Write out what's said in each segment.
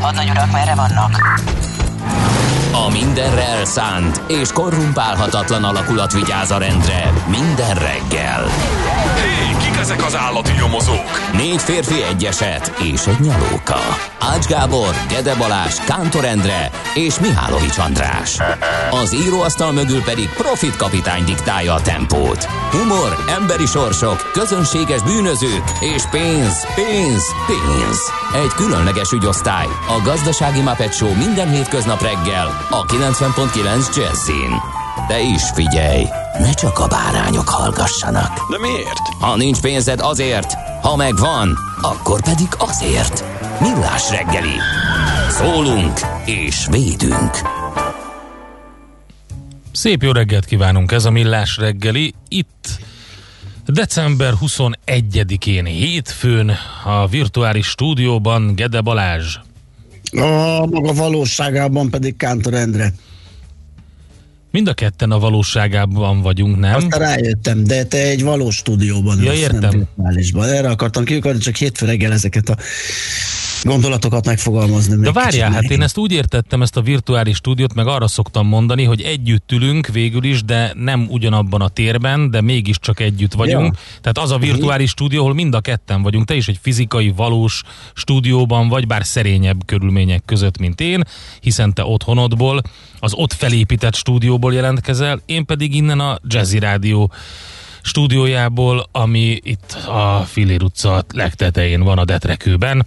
Hadnagy urak, merre vannak? A mindenre elszánt és korrumpálhatatlan alakulat vigyáz a rendre minden reggel. Hé, kik ezek az állati nyomozók? Négy férfi egyeset és egy nyalóka. Ács Gábor, Gede Balázs, Kántor Endre és Mihálovics András. Az íróasztal mögül pedig Profit kapitány diktálja a tempót. Humor, emberi sorsok, közönséges bűnözők és pénz, pénz, pénz. Egy különleges ügyosztály. A Gazdasági Muppet Show minden hétköznap reggel a 90.9 Jazzin. De is figyelj, ne csak a bárányok hallgassanak. De miért? Ha nincs pénzed azért, ha megvan, akkor pedig azért. Millás reggeli. Szólunk és védünk. Szép jó reggelt kívánunk, ez a Millás reggeli. Itt december 21-én hétfőn a virtuális stúdióban Gede Balázs. A maga valóságában pedig Kántor Endre. Mind a ketten a valóságában vagyunk, nem? Aztán rájöttem, de te egy valós stúdióban Ja, értem. nem. Erre akartam kiukadni, csak hétfő reggel ezeket a gondolatokat megfogalmazni. De várjál, hát én ezt úgy értettem, ezt a virtuális stúdiót, meg arra szoktam mondani, hogy együtt ülünk végül is, de nem ugyanabban a térben, de mégiscsak együtt vagyunk. Ja. Tehát az a virtuális stúdió, ahol mind a ketten vagyunk. Te is egy fizikai, valós stúdióban vagy, bár szerényebb körülmények között, mint én, hiszen te otthonodból, az ott felépített stúdióból jelentkezel, én pedig innen a Jazzy Rádió stúdiójából, ami itt a Filér utca legtetején van a Detrekőben,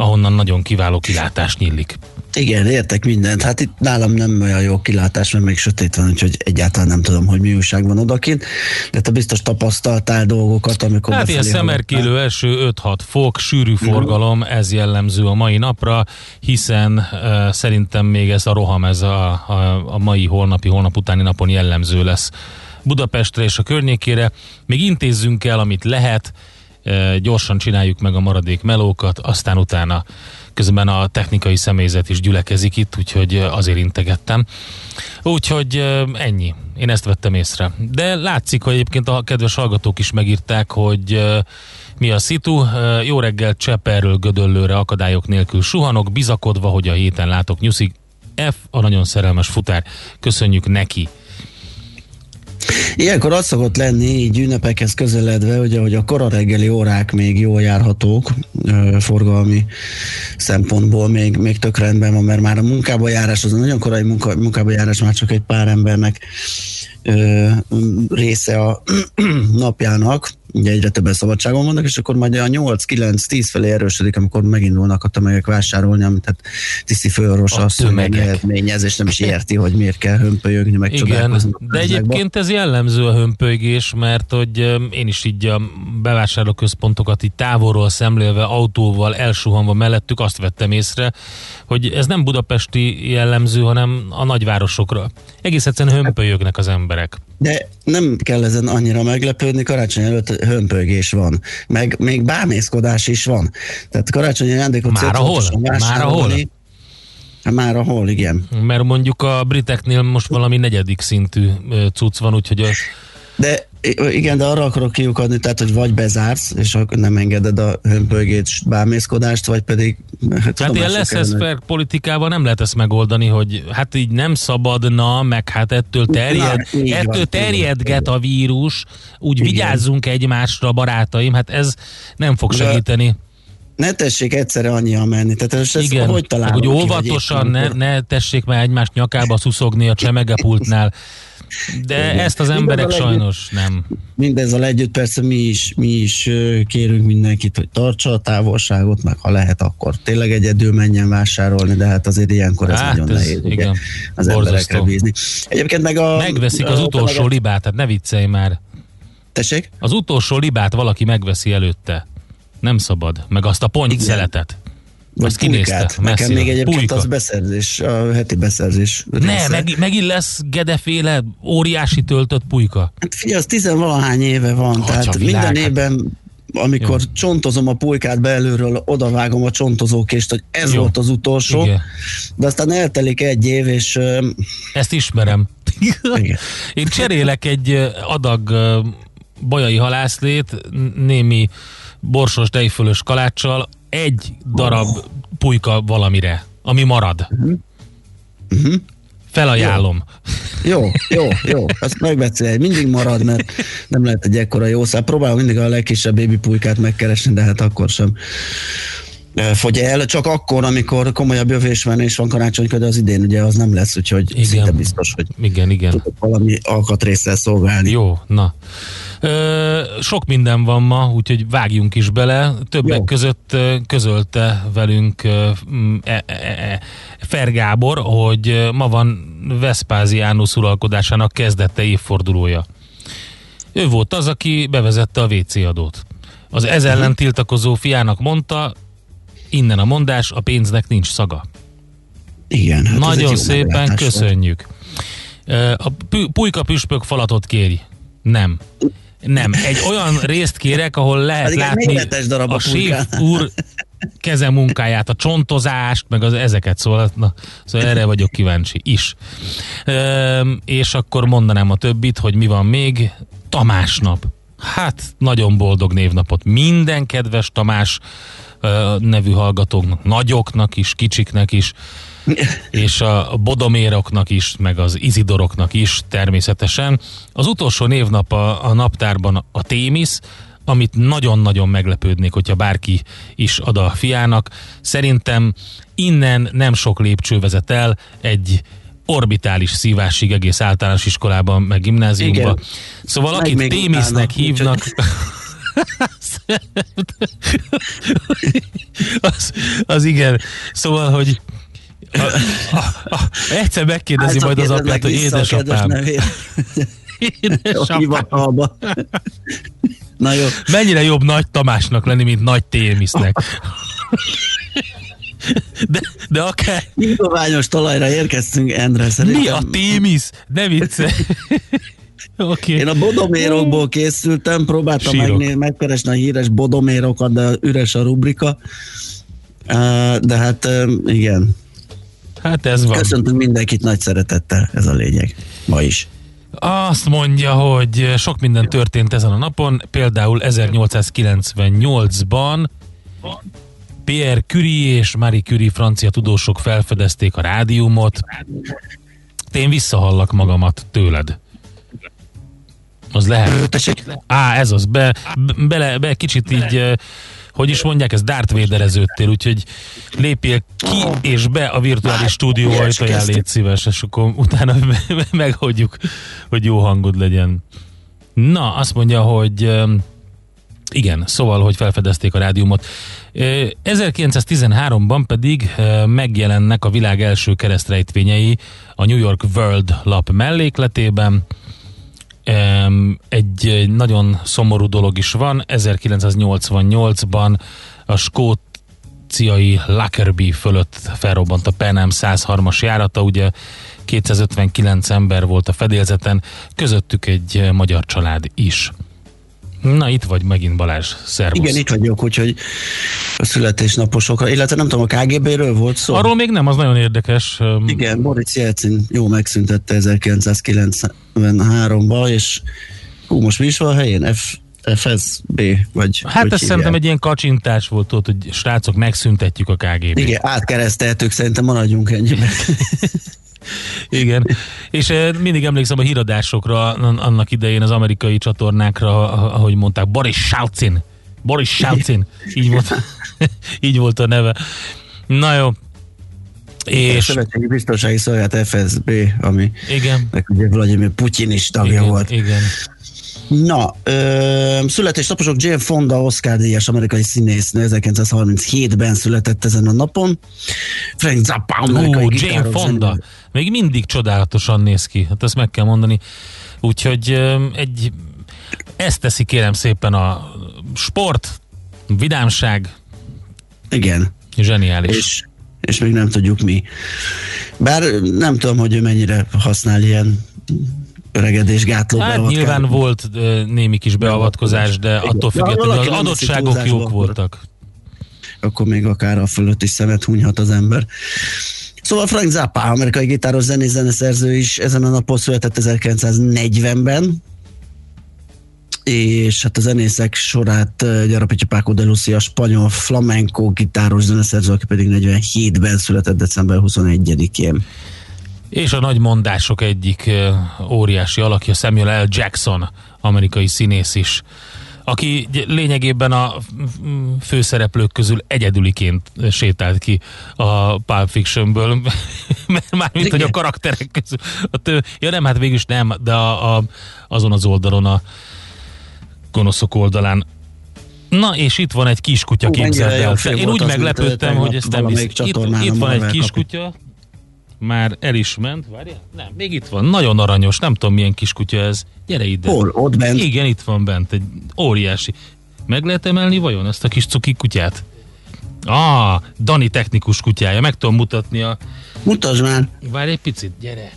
ahonnan nagyon kiváló kilátás nyílik. Igen, értek mindent. Hát itt nálam nem olyan jó kilátás, mert még sötét van, úgyhogy egyáltalán nem tudom, hogy mi újság van odakint. De te biztos tapasztaltál dolgokat, amikor Hát ilyen szemerkélő eső 5-6 fok, sűrű forgalom, ez jellemző a mai napra, hiszen uh, szerintem még ez a roham, ez a, a, a mai, holnapi, holnap utáni napon jellemző lesz Budapestre és a környékére. Még intézzünk el, amit lehet, gyorsan csináljuk meg a maradék melókat, aztán utána közben a technikai személyzet is gyülekezik itt, úgyhogy azért integettem. Úgyhogy ennyi. Én ezt vettem észre. De látszik, hogy egyébként a kedves hallgatók is megírták, hogy mi a szitu. Jó reggel Cseperről Gödöllőre akadályok nélkül suhanok, bizakodva, hogy a héten látok nyuszik. F a nagyon szerelmes futár. Köszönjük neki. Ilyenkor az szokott lenni, így ünnepekhez közeledve, hogy a kora reggeli órák még jól járhatók, forgalmi szempontból még, még tök rendben van, mert már a munkába járás, az a nagyon korai munka, munkába járás már csak egy pár embernek része a napjának, ugye egyre többen szabadságon vannak, és akkor majd a 8-9-10 felé erősödik, amikor megindulnak a tömegek vásárolni, amit hát tiszi főorvos azt eredményez, és nem is érti, hogy miért kell hömpölyögni, meg Igen, de egyébként ez jellemző a hömpölygés, mert hogy én is így a bevásárlóközpontokat így távolról szemlélve, autóval elsuhanva mellettük azt vettem észre, hogy ez nem budapesti jellemző, hanem a nagyvárosokra. Egész egyszerűen hömpölyögnek az emberek. De nem kell ezen annyira meglepődni, karácsony előtt hömpögés van, meg még bámészkodás is van. Tehát karácsonyi ajándékot Már ahol? Már ahol? Hát már ahol, igen. Mert mondjuk a briteknél most valami negyedik szintű cucc van, úgyhogy a, De igen, de arra akarok kiukadni, tehát, hogy vagy bezársz, és akkor nem engeded a hömpölygést, bámészkodást, vagy pedig... Hát, Hát ilyen lesz ez politikával nem lehet ezt megoldani, hogy hát így nem szabadna, meg hát ettől terjed, Na, van, ettől így terjedget van. a vírus, úgy Igen. vigyázzunk egymásra, barátaim, hát ez nem fog De- segíteni. Ne tessék egyszerre annyian menni. Tehát ez, Igen, hogy találom hogy óvatosan, ne, ne tessék már egymást nyakába szuszogni a csemegepultnál. De Igen. ezt az emberek legjobb. sajnos nem. Mindezzel együtt persze mi is, mi is kérünk mindenkit, hogy tartsa a távolságot, meg ha lehet, akkor tényleg egyedül menjen vásárolni, de hát azért ilyenkor ez Hát nagyon ez nehéz igen, az borzasztó. emberekre bízni. Egyébként meg a... Megveszik az utolsó a- libát, tehát ne viccelj már. Tessék? Az utolsó libát valaki megveszi előtte. Nem szabad. Meg azt a ponty szeletet. Vagy kinézte. Nekem még egyébként Pulyka. az beszerzés, a heti beszerzés Ne, része. meg, megint lesz gedeféle óriási töltött pulyka. Hát figyelj, az tizenvalahány éve van, Atya tehát minden hát- évben amikor Jó. csontozom a pulykát belülről, odavágom a csontozókést, hogy ez Jó. volt az utolsó, Igen. de aztán eltelik egy év, és Ezt ismerem. Igen. Én cserélek egy adag bajai halászlét némi borsos tejfölös kaláccsal egy darab pulyka valamire, ami marad. Mhm. Felajánlom. jó, jó, jó, ezt megbeszélj, mindig marad, mert nem lehet egy ekkora jó szám. Próbálom mindig a legkisebb baby pulykát megkeresni, de hát akkor sem fogy el, csak akkor, amikor komolyabb jövésmenés van karácsonykor, de az idén ugye az nem lesz, úgyhogy Igen. szinte biztos, hogy Igen, igen. tudok valami alkatrészsel szolgálni. Jó, na. Ö, sok minden van ma, úgyhogy vágjunk is bele. Többek Jó. között közölte velünk e, e, e, Fer Gábor, hogy ma van Vespáziánus uralkodásának kezdete évfordulója. Ő volt az, aki bevezette a WC adót. Az ez ellen tiltakozó fiának mondta, innen a mondás, a pénznek nincs szaga. Igen, hát Nagyon szépen volt. köszönjük. Ö, A pulyka püspök falatot kéri. Nem. Nem. Egy olyan részt kérek, ahol lehet Pedig látni darab a a séf úr keze munkáját, a csontozást, meg az ezeket, szóval, na, szóval erre vagyok kíváncsi is. Üm, és akkor mondanám a többit, hogy mi van még. Tamás nap. Hát, nagyon boldog névnapot. Minden kedves Tamás nevű hallgatóknak, nagyoknak is, kicsiknek is, és a bodoméroknak is, meg az izidoroknak is természetesen. Az utolsó névnap a, a naptárban a Témisz, amit nagyon-nagyon meglepődnék, hogyha bárki is ad a fiának. Szerintem innen nem sok lépcső vezet el egy orbitális szívásig egész általános iskolában, meg gimnáziumban. Igen. Szóval Meg akit Témisznek hívnak, az, az igen. Szóval, hogy a, a, a, egyszer megkérdezi majd az apját, hogy édesapám, édesapám. Na jó, mennyire jobb Nagy Tamásnak lenni, mint Nagy Témisznek. De, de akár ingoványos talajra érkeztünk, Endre, szerintem. mi a Témisz? Ne vicce. Oké. Én a bodomérokból készültem, próbáltam megné- megkeresni a híres bodomérokat, de üres a rubrika. De hát igen, Hát ez van. köszöntünk mindenkit nagy szeretettel, ez a lényeg. Ma is. Azt mondja, hogy sok minden történt ezen a napon, például 1898-ban Pierre Curie és Marie Curie francia tudósok felfedezték a rádiumot. Én visszahallak magamat tőled. Az lehet. Á, ez az. Be, be- bele, be kicsit így, hogy is mondják, ez Darth Vadereződtél, úgyhogy lépjél ki és be a virtuális stúdió ilyes ajtaján, légy szíves, és akkor utána me- meghagyjuk, hogy jó hangod legyen. Na, azt mondja, hogy igen, szóval, hogy felfedezték a rádiumot. Ö, 1913-ban pedig megjelennek a világ első keresztrejtvényei a New York World lap mellékletében. Egy egy nagyon szomorú dolog is van. 1988-ban a skóciai Lockerbie fölött felrobbant a Pan Am 103-as járata, ugye 259 ember volt a fedélzeten, közöttük egy magyar család is. Na, itt vagy megint Balázs, szervusz. igen, itt vagyok, úgyhogy a születésnaposokra, illetve nem tudom, a KGB-ről volt szó? Arról még nem, az nagyon érdekes. Igen, Boris Jelcin jó megszüntette 1993-ban, és hú, most mi is van a helyén? F, FSB, vagy Hát ez szerintem egy ilyen kacsintás volt ott, hogy srácok, megszüntetjük a KGB-t. Igen, átkereszteltük, szerintem maradjunk ennyiben. Igen. És mindig emlékszem a híradásokra, an- annak idején az amerikai csatornákra, ah- ahogy mondták, Boris Salcin. Boris Salcin. Így volt, így volt a neve. Na jó. És És Szövetségi Biztonsági Szolgálat FSB, ami igen, ugye Vladimir Putyin is tagja igen, volt. igen. Na, ö, születésnaposok Jane Fonda, Oscar díjas amerikai színésznő 1937-ben született ezen a napon. Frank Zappa, amerikai Ú, Jane Fonda. zenő. Még mindig csodálatosan néz ki. Hát ezt meg kell mondani. Úgyhogy egy ezt teszi kérem szépen a sport, vidámság, Igen. Zseniális. És, és még nem tudjuk mi. Bár nem tudom, hogy ő mennyire használ ilyen öregedés gátló Hát nyilván volt némi kis beavatkozás, de attól függetlenül az adottságok jók voltak. Akkor még akár a fölött is szemet hunyhat az ember. Szóval Frank Zappa, amerikai gitáros zenész zeneszerző is ezen a napon született 1940-ben, és hát a zenészek sorát gyarapítja Paco de Lucia, a spanyol flamenco gitáros zeneszerző, aki pedig 47-ben született december 21-én. És a nagy mondások egyik óriási alakja Samuel L. Jackson, amerikai színész is, aki lényegében a főszereplők közül egyedüliként sétált ki a Pulp Fictionből, mármint, hogy a karakterek közül. A tő, ja nem, hát végülis nem, de a, a, azon az oldalon a gonoszok oldalán Na, és itt van egy kiskutya, képzeld el. Én úgy meglepődtem, hogy ezt nem hisz. Itt, itt van egy kiskutya, már el is ment, várjál? Nem, még itt van, nagyon aranyos, nem tudom milyen kiskutya ez. Gyere ide. Hol? Ott bent? Igen, itt van bent, egy óriási. Meg lehet emelni vajon ezt a kis cuki kutyát? Ah, Dani technikus kutyája, meg tudom mutatni a... Mutasd már! Várj egy picit, gyere!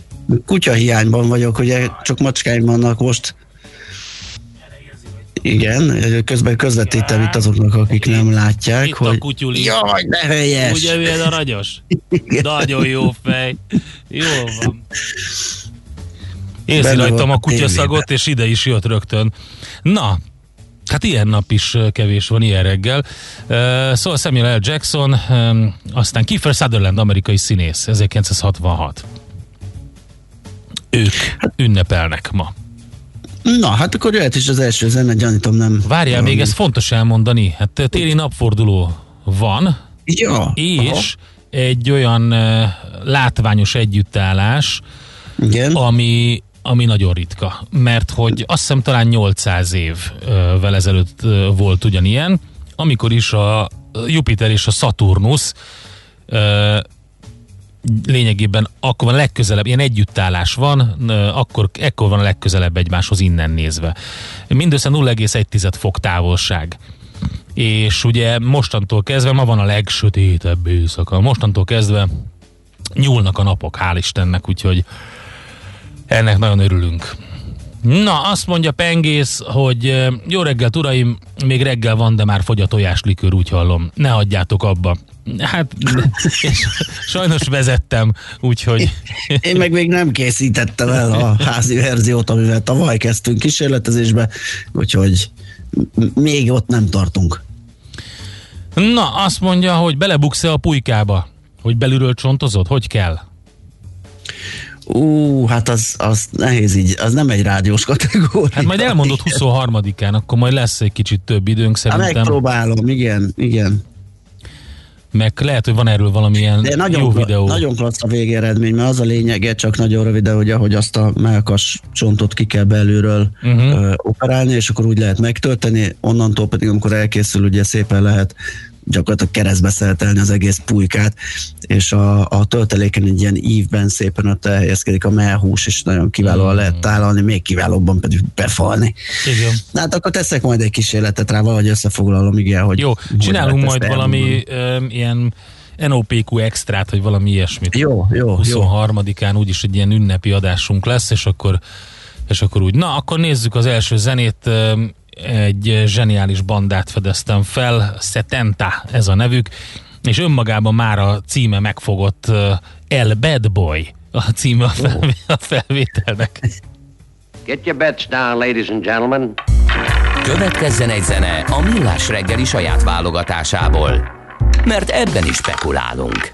Kutya hiányban vagyok, ugye csak macskáim vannak most. Igen, közben közvetítem itt azoknak, akik nem látják, itt hogy... a kutyuli. Jaj, de helyes! Ugye milyen aranyos? Nagyon jó fej. Jó van. Érzi rajtam a kutyaszagot, és ide is jött rögtön. Na, Hát ilyen nap is kevés van, ilyen reggel. Szóval Samuel L. Jackson, aztán Kiefer Sutherland, amerikai színész, 1966. Ők ünnepelnek ma. Na, hát akkor jöhet is az első zene, gyanítom nem... Várjál, valami. még ez fontos elmondani. Hát téli napforduló van, ja, és aha. egy olyan uh, látványos együttállás, Igen. ami ami nagyon ritka, mert hogy azt hiszem talán 800 évvel ezelőtt volt ugyanilyen, amikor is a Jupiter és a Saturnus lényegében akkor van legközelebb, ilyen együttállás van, akkor, ekkor van a legközelebb egymáshoz innen nézve. Mindössze 0,1 fok távolság. És ugye mostantól kezdve, ma van a legsötétebb éjszaka, mostantól kezdve nyúlnak a napok, hál' Istennek, úgyhogy ennek nagyon örülünk. Na, azt mondja Pengész, hogy jó reggel, uraim, még reggel van, de már fogy a tojáslikőr, úgy hallom. Ne hagyjátok abba. Hát, sajnos vezettem, úgyhogy... Én meg még nem készítettem el a házi verziót, amivel tavaly kezdtünk kísérletezésbe, úgyhogy még ott nem tartunk. Na, azt mondja, hogy belebuksz-e a pulykába? Hogy belülről csontozod? Hogy kell? Ú, hát az, az nehéz így, az nem egy rádiós kategória. Hát majd elmondod 23-án, akkor majd lesz egy kicsit több időnk hát szerintem. Hát megpróbálom, igen, igen. Meg lehet, hogy van erről valamilyen De nagyon, jó videó. Nagyon klassz a végeredmény, mert az a lényege, csak nagyon röviden, hogy ahogy azt a melkas csontot ki kell belülről uh-huh. operálni, és akkor úgy lehet megtölteni, onnantól pedig, amikor elkészül, ugye szépen lehet gyakorlatilag keresztbe szeretelni az egész pulykát, és a, a tölteléken egy ilyen ívben szépen ott elhelyezkedik a melhús, és nagyon kiválóan mm. lehet tálalni, még kiválóbban pedig befalni. Igen. Na hát akkor teszek majd egy kísérletet rá, valahogy összefoglalom, igen, hogy... Jó, csinálunk majd valami um, ilyen NOPQ extrát, vagy valami ilyesmit. Jó, jó, 23-án úgyis egy ilyen ünnepi adásunk lesz, és akkor és akkor úgy. Na, akkor nézzük az első zenét egy zseniális bandát fedeztem fel, Setenta ez a nevük, és önmagában már a címe megfogott El Bad Boy a címe a, felvé- a felvételnek. Get your bets down, ladies and gentlemen. Következzen egy zene a Millás reggeli saját válogatásából, mert ebben is spekulálunk.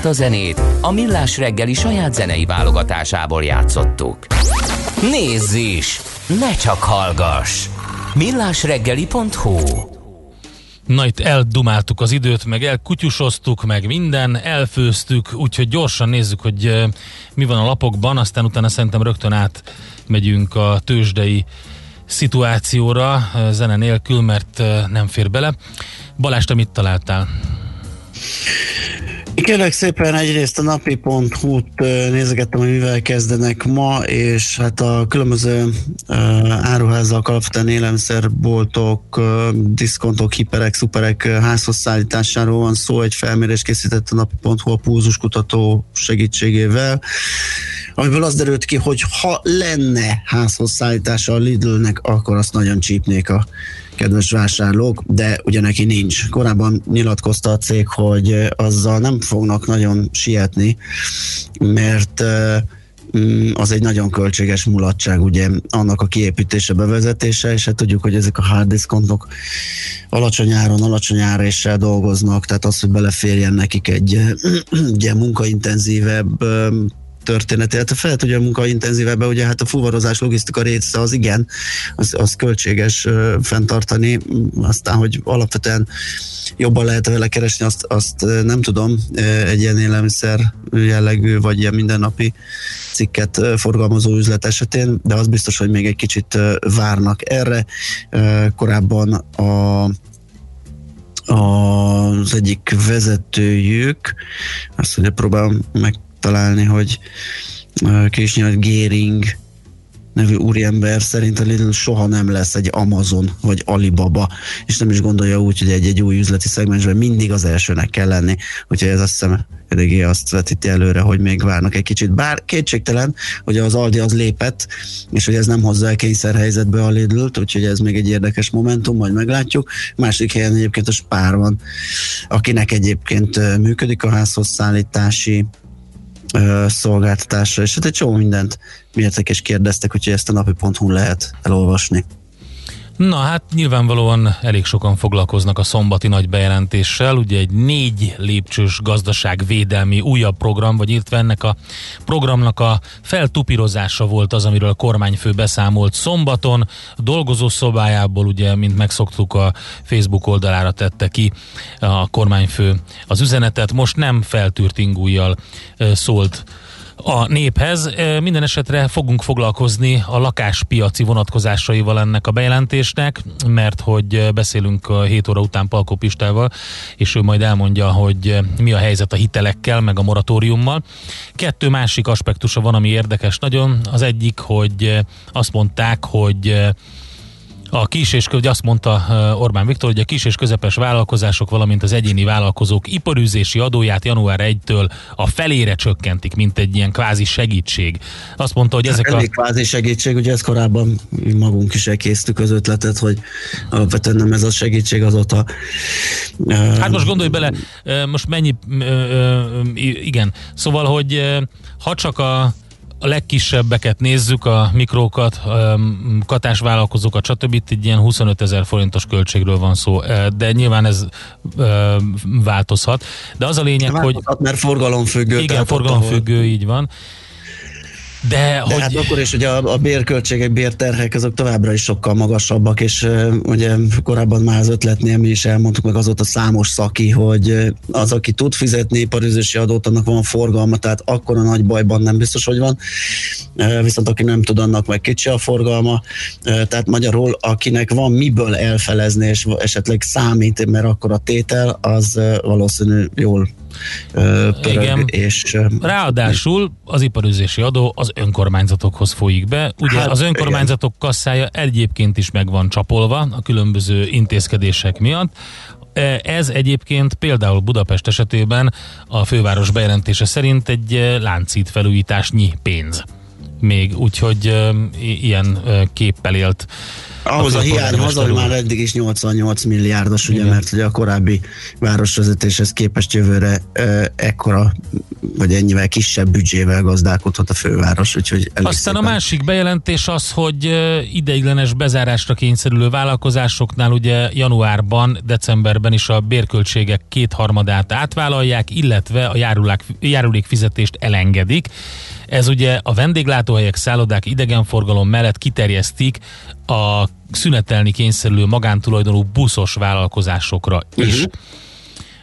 Ezt a zenét a Millás reggeli saját zenei válogatásából játszottuk. Nézz is! Ne csak hallgass! millásreggeli.hu Na itt eldumáltuk az időt, meg elkutyusoztuk, meg minden, elfőztük, úgyhogy gyorsan nézzük, hogy mi van a lapokban, aztán utána szerintem rögtön átmegyünk a tőzsdei szituációra zene nélkül, mert nem fér bele. Balázs, te mit találtál? Kérlek szépen egyrészt a napi.hu-t nézegettem, hogy mivel kezdenek ma, és hát a különböző uh, áruházak, alapvetően élelmiszerboltok, diszkontok, hiperek, szuperek házhoz szállításáról van szó. Egy felmérés készített a napi.hu a púzuskutató segítségével, amiből az derült ki, hogy ha lenne házhoz szállítása a Lidlnek, akkor azt nagyon csípnék a kedves vásárlók, de ugye neki nincs. Korábban nyilatkozta a cég, hogy azzal nem fognak nagyon sietni, mert mm, az egy nagyon költséges mulatság, ugye annak a kiépítése, bevezetése, és hát tudjuk, hogy ezek a hard diskontok alacsony áron, alacsony áréssel dolgoznak, tehát az, hogy beleférjen nekik egy ugye, munkaintenzívebb történet, illetve fel tudja a munka intenzívebben, ugye hát a fuvarozás logisztika része az igen, az, az költséges uh, fenntartani, aztán, hogy alapvetően jobban lehet vele keresni, azt, azt nem tudom, egy ilyen élelmiszer jellegű, vagy ilyen mindennapi cikket forgalmazó üzlet esetén, de az biztos, hogy még egy kicsit várnak erre. Korábban a az egyik vezetőjük, azt mondja, próbálom meg találni, hogy kis nyilat Géring nevű úriember szerint a Lidl soha nem lesz egy Amazon vagy Alibaba, és nem is gondolja úgy, hogy egy-egy új üzleti szegmensben mindig az elsőnek kell lenni, úgyhogy ez azt hiszem eléggé azt vetíti előre, hogy még várnak egy kicsit. Bár kétségtelen, hogy az Aldi az lépett, és hogy ez nem hozza el kényszerhelyzetbe a Lidl-t, úgyhogy ez még egy érdekes momentum, majd meglátjuk. Másik helyen egyébként a Spár van, akinek egyébként működik a házhoz szolgáltatásra, és hát egy csomó mindent mértek és kérdeztek, úgyhogy ezt a napi.hu lehet elolvasni. Na hát nyilvánvalóan elég sokan foglalkoznak a szombati nagy bejelentéssel, ugye egy négy lépcsős gazdaságvédelmi újabb program, vagy illetve ennek a programnak a feltupírozása volt az, amiről a kormányfő beszámolt szombaton, dolgozó szobájából ugye, mint megszoktuk a Facebook oldalára tette ki a kormányfő az üzenetet, most nem feltűrt ingújjal szólt a néphez. Minden esetre fogunk foglalkozni a lakáspiaci vonatkozásaival ennek a bejelentésnek, mert hogy beszélünk a 7 óra után Palkó Pistával, és ő majd elmondja, hogy mi a helyzet a hitelekkel, meg a moratóriummal. Kettő másik aspektusa van, ami érdekes nagyon. Az egyik, hogy azt mondták, hogy A kis és ugye azt mondta Orbán Viktor, hogy a kis és közepes vállalkozások, valamint az egyéni vállalkozók iparűzési adóját január 1-től a felére csökkentik, mint egy ilyen kvázi segítség. Azt mondta, hogy ezek Elég a... kvázi segítség, ugye ezt korábban magunk is elkészítük az ötletet, hogy alapvetően nem ez a segítség azóta. Hát most gondolj bele, most mennyi, igen, szóval, hogy ha csak a a legkisebbeket nézzük, a mikrókat, katásvállalkozókat, stb. Itt egy ilyen 25 ezer forintos költségről van szó, de nyilván ez változhat. De az a lényeg, változhat, hogy... mert forgalomfüggő. Igen, forgalomfüggő, így van. De, De hogy... hát akkor is ugye a, a bérköltségek, bérterhek azok továbbra is sokkal magasabbak, és uh, ugye korábban már az ötletnél mi is elmondtuk meg azóta számos szaki, hogy az, aki tud fizetni iparüzési adót, annak van forgalma, tehát akkor a nagy bajban nem biztos, hogy van. Uh, viszont aki nem tud, annak meg kicsi a forgalma. Uh, tehát magyarul, akinek van miből elfelezni, és esetleg számít, mert akkor a tétel, az valószínű jól pörög, Igen. és Ráadásul az iparüzési adó az önkormányzatokhoz folyik be. Ugye Hát, az önkormányzatok kasszája egyébként is meg van csapolva a különböző intézkedések miatt. Ez egyébként például Budapest esetében a főváros bejelentése szerint egy láncít felújításnyi pénz. Még úgyhogy ilyen képpel élt Ahhoz a, a hiány hogy úr. már eddig is 88 milliárdos, ugye, Igen. mert ugye a korábbi városvezetéshez képest jövőre e, ekkora, vagy ennyivel kisebb büdzsével gazdálkodhat a főváros, úgyhogy elég Aztán a szépen- másik bejelentés az, hogy ö, ideiglenes bezárásra kényszerülő vállalkozásoknál ugye januárban, decemberben is a bérköltségek kétharmadát átvállalják, illetve a járulák, járulékfizetést elengedik. Ez ugye a vendéglátóhelyek, szállodák, idegenforgalom mellett kiterjesztik a szünetelni kényszerülő magántulajdonú buszos vállalkozásokra is.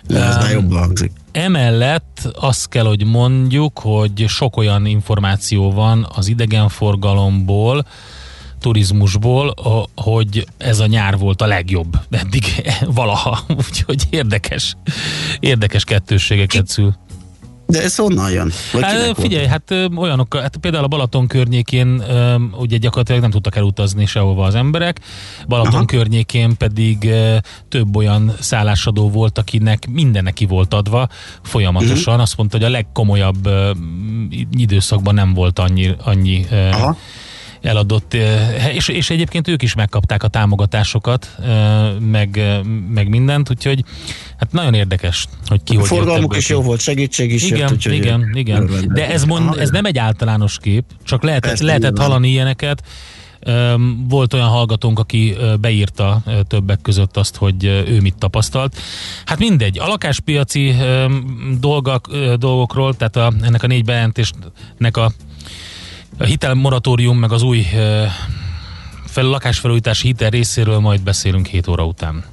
De ez már jobban hangzik. Emellett azt kell, hogy mondjuk, hogy sok olyan információ van az idegenforgalomból, turizmusból, hogy ez a nyár volt a legjobb eddig valaha. Úgyhogy érdekes, érdekes kettősségeket szül. De ez honnan jön? Vagy Hát, kinek volt? figyelj, hát olyanok, hát például a Balaton környékén ö, ugye gyakorlatilag nem tudtak elutazni sehova az emberek, Balaton Aha. környékén pedig ö, több olyan szállásadó volt, akinek mindennek ki volt adva folyamatosan. Mhm. Azt mondta, hogy a legkomolyabb ö, időszakban nem volt annyi, annyi ö, Aha. Eladott, eh, és, és egyébként ők is megkapták a támogatásokat, eh, meg, eh, meg mindent, úgyhogy hát nagyon érdekes, hogy ki A hogy forgalmuk is jó volt, segítség is Igen, jött, úgyhogy igen, igen. De ez, mond, ez nem egy általános kép, csak lehetett, Persze, lehetett nyilván. hallani ilyeneket. Volt olyan hallgatónk, aki beírta többek között azt, hogy ő mit tapasztalt. Hát mindegy, a lakáspiaci dolgok, dolgokról, tehát a, ennek a négy bejelentésnek a, a hitelmoratórium, meg az új fel, lakásfelújítási hitel részéről majd beszélünk 7 óra után.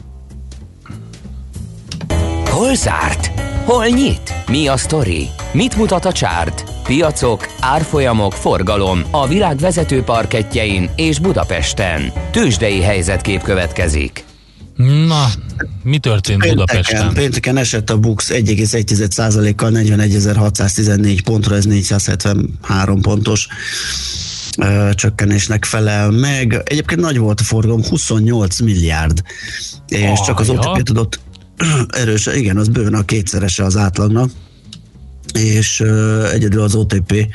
Hol zárt? Hol nyit? Mi a sztori? Mit mutat a csárt? Piacok, árfolyamok, forgalom a világ vezető parketjein és Budapesten. Tősdei helyzetkép következik. Na, mi történt Pénteken, Budapesten? pénteken esett a BUX 1,1%-kal 41.614 pontra, ez 473 pontos csökkenésnek felel meg. Egyébként nagy volt a forgalom, 28 milliárd, és csak az Ajja. OTP tudott erős, igen, az bőven a kétszerese az átlagnak és uh, egyedül az OTP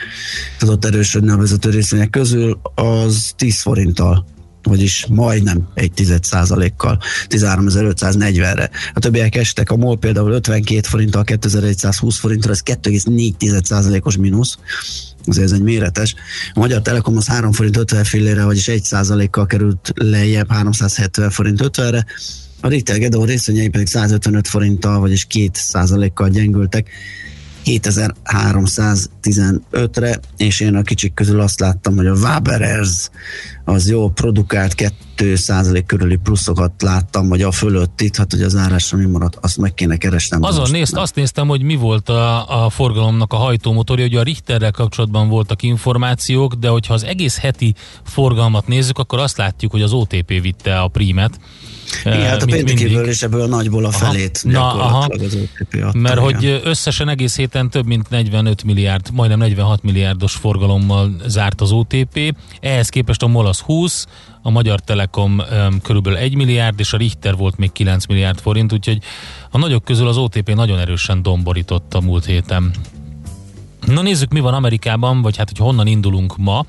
tudott erősödni a vezető részvények közül, az 10 forinttal vagyis majdnem egy tized százalékkal, 13.540-re. A többiek estek, a MOL például 52 forinttal, 2120 forintra, ez 2,4 százalékos mínusz, azért ez egy méretes. A Magyar Telekom az 3 forint 50 fillére, vagyis 1 százalékkal került lejjebb 370 forint 50-re, a Ritter Gedeon részvényei pedig 155 forinttal, vagyis 2 százalékkal gyengültek. 7315-re, és én a kicsik közül azt láttam, hogy a Waberers az jó produkált 2% körüli pluszokat láttam, vagy a fölött itt, hát hogy az árásra mi maradt, azt meg kéne keresnem. Azon nézt, azt néztem, hogy mi volt a, a forgalomnak a hajtómotorja, hogy a Richterrel kapcsolatban voltak információk, de hogyha az egész heti forgalmat nézzük, akkor azt látjuk, hogy az OTP vitte a prímet. Igen, hát a péntekéből és ebből a nagyból a felét aha. Na, aha. az OTP adta, Mert igen. hogy összesen egész héten több mint 45 milliárd, majdnem 46 milliárdos forgalommal zárt az OTP. Ehhez képest a MOL az 20, a Magyar Telekom um, körülbelül 1 milliárd, és a Richter volt még 9 milliárd forint, úgyhogy a nagyok közül az OTP nagyon erősen domborított a múlt héten. Na nézzük, mi van Amerikában, vagy hát, hogy honnan indulunk ma.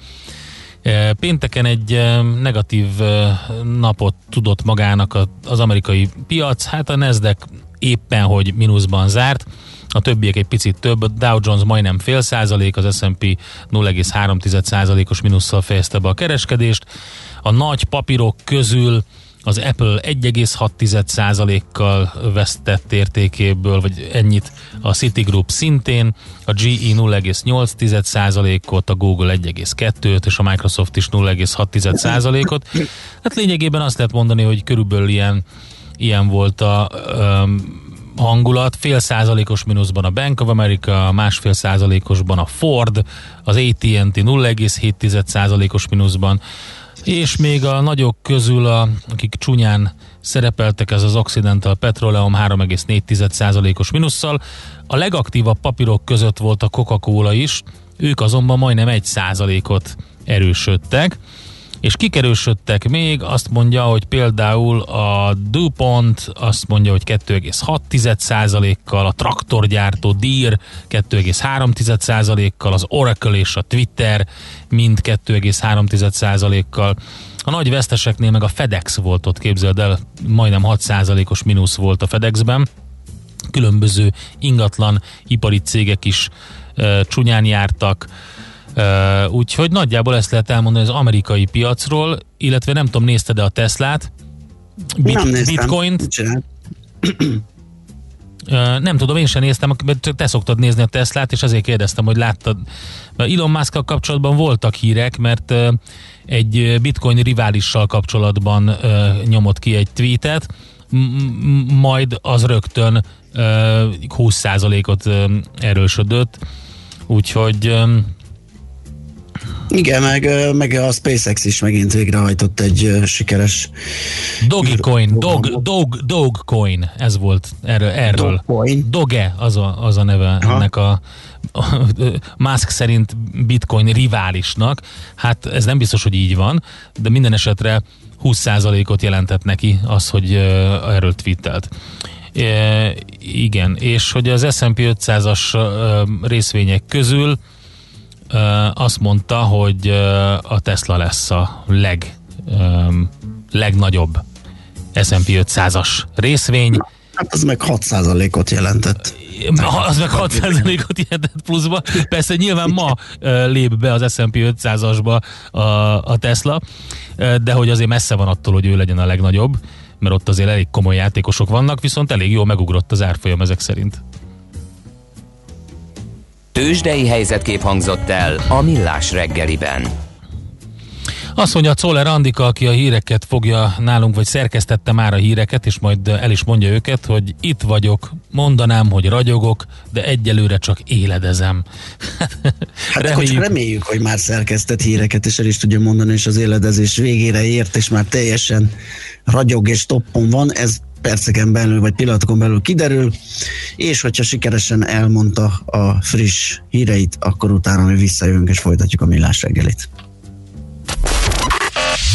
E, pénteken egy e, negatív e, napot tudott magának az amerikai piac, hát a Nasdaq éppen, hogy mínuszban zárt, a többiek egy picit több, Dow Jones majdnem fél százalék, az S&P 0,3 százalékos mínusszal fejezte be a kereskedést. A nagy papírok közül az Apple 1,6%-kal vesztett értékéből, vagy ennyit a Citigroup szintén, a GE 0,8%-ot, a Google 1,2-t, és a Microsoft is 0,6%-ot. Hát lényegében azt lehet mondani, hogy körülbelül ilyen, ilyen volt a um, hangulat, fél százalékos mínuszban a Bank of America, másfél százalékosban a Ford, az AT&T 0,7 százalékos mínuszban, és még a nagyok közül, a, akik csúnyán szerepeltek, ez az Occidental Petroleum 3,4%-os minusszal. A legaktívabb papírok között volt a Coca-Cola is, ők azonban majdnem 1%-ot erősödtek. És kikerősödtek még, azt mondja, hogy például a DuPont azt mondja, hogy 2,6%-kal, a traktorgyártó Deere 2,3%-kal, az Oracle és a Twitter mind 2,3%-kal. A nagy veszteseknél meg a FedEx volt ott, képzeld el, majdnem 6%-os mínusz volt a FedExben. Különböző ingatlan ipari cégek is e, csúnyán jártak. Úgyhogy nagyjából ezt lehet elmondani az amerikai piacról, illetve nem tudom, nézted-e a Teslát? Bit- nem néztem. Bitcoint? Nem tudom, én sem néztem, mert te szoktad nézni a Teslát, és azért kérdeztem, hogy láttad. Elon musk kapcsolatban voltak hírek, mert egy bitcoin riválissal kapcsolatban nyomott ki egy tweetet, majd az rögtön uh, 20%-ot uh, erősödött, úgyhogy igen, meg, meg a SpaceX is megint végrehajtott egy sikeres Dogecoin, Dog, Dog, Dogecoin, ez volt erről. erről. Dogecoin. Doge az a, az a neve Aha. ennek a, a Musk szerint bitcoin riválisnak. Hát ez nem biztos, hogy így van, de minden esetre 20%-ot jelentett neki az, hogy erről twittelt. E, igen, és hogy az S&P 500-as uh, részvények közül azt mondta, hogy a Tesla lesz a leg, legnagyobb S&P 500-as részvény. Hát az meg 6%-ot jelentett. Az meg 6%-ot jelentett pluszba. Persze nyilván ma lép be az S&P 500-asba a, a Tesla, de hogy azért messze van attól, hogy ő legyen a legnagyobb, mert ott azért elég komoly játékosok vannak, viszont elég jól megugrott az árfolyam ezek szerint. Tőzsdei helyzetkép hangzott el a Millás reggeliben. Azt mondja Czoller Andika, aki a híreket fogja nálunk, vagy szerkesztette már a híreket, és majd el is mondja őket, hogy itt vagyok, mondanám, hogy ragyogok, de egyelőre csak éledezem. Hát reméljük. reméljük, hogy már szerkesztett híreket, és el is tudja mondani, és az éledezés végére ért, és már teljesen ragyog és toppon van. Ez perceken belül, vagy pillanatokon belül kiderül, és hogyha sikeresen elmondta a friss híreit, akkor utána mi visszajövünk és folytatjuk a millás reggelit.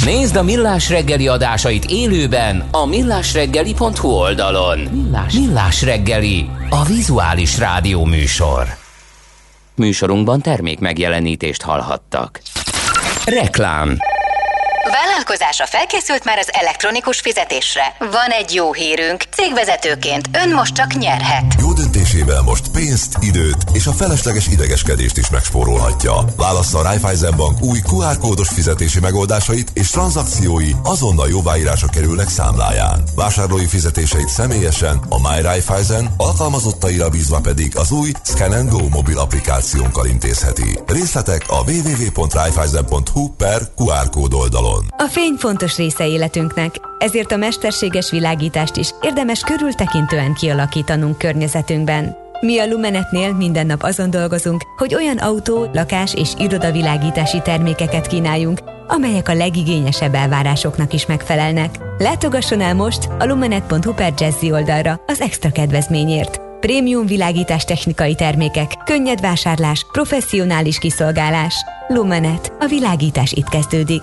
Nézd a Millás reggeli adásait élőben a millásreggeli.hu oldalon. Millás, millás reggeli, a vizuális rádió műsor. Műsorunkban termék megjelenítést hallhattak. Reklám Vállalkozása felkészült már az elektronikus fizetésre. Van egy jó hírünk. Cégvezetőként ön most csak nyerhet. Jó döntésével most pénzt, időt és a felesleges idegeskedést is megspórolhatja. Válassza a Raiffeisen Bank új QR kódos fizetési megoldásait és tranzakciói azonnal jóváírása kerülnek számláján. Vásárlói fizetéseit személyesen a My Raiffeisen, alkalmazottaira bízva pedig az új Scan Go mobil applikációnkkal intézheti. Részletek a www.raiffeisen.hu per QR kód oldalon. A fény fontos része életünknek, ezért a mesterséges világítást is érdemes körültekintően kialakítanunk környezetünkben. Mi a Lumenetnél minden nap azon dolgozunk, hogy olyan autó, lakás és irodavilágítási termékeket kínáljunk, amelyek a legigényesebb elvárásoknak is megfelelnek. Látogasson el most a lumenet.hu per Jazzy oldalra az extra kedvezményért. Prémium világítás technikai termékek, könnyed vásárlás, professzionális kiszolgálás. Lumenet. A világítás itt kezdődik.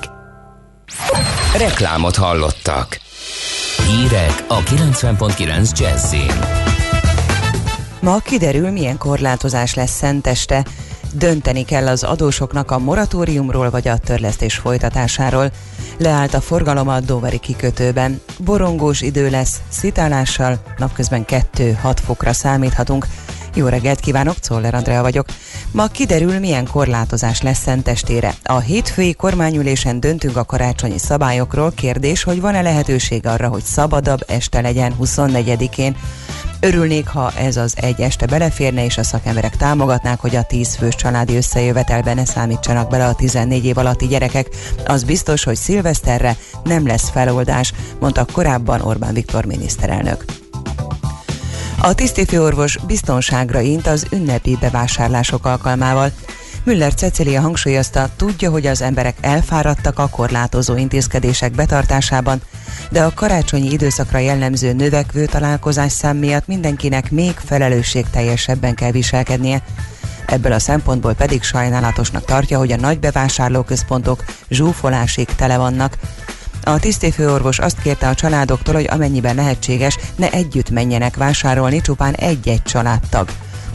Reklámot hallottak. Hírek a 90.9 Jazzin. Ma kiderül, milyen korlátozás lesz szenteste. Dönteni kell az adósoknak a moratóriumról vagy a törlesztés folytatásáról. Leállt a forgalom a Doveri kikötőben. Borongós idő lesz, szitálással, napközben 2-6 fokra számíthatunk. Jó reggelt kívánok, Czoller Andrea vagyok. Ma kiderül, milyen korlátozás lesz szentestére. A hétfői kormányülésen döntünk a karácsonyi szabályokról. Kérdés, hogy van-e lehetőség arra, hogy szabadabb este legyen 24-én. Örülnék, ha ez az egy este beleférne, és a szakemberek támogatnák, hogy a 10 fős családi összejövetelben ne számítsanak bele a 14 év alatti gyerekek. Az biztos, hogy szilveszterre nem lesz feloldás, mondta korábban Orbán Viktor miniszterelnök. A tisztifőorvos biztonságra int az ünnepi bevásárlások alkalmával. Müller Cecilia hangsúlyozta, tudja, hogy az emberek elfáradtak a korlátozó intézkedések betartásában, de a karácsonyi időszakra jellemző növekvő találkozás szám miatt mindenkinek még felelősségteljesebben kell viselkednie. Ebből a szempontból pedig sajnálatosnak tartja, hogy a nagy bevásárlóközpontok zsúfolásig tele vannak. A tisztéfőorvos azt kérte a családoktól, hogy amennyiben lehetséges, ne együtt menjenek vásárolni, csupán egy-egy családtag.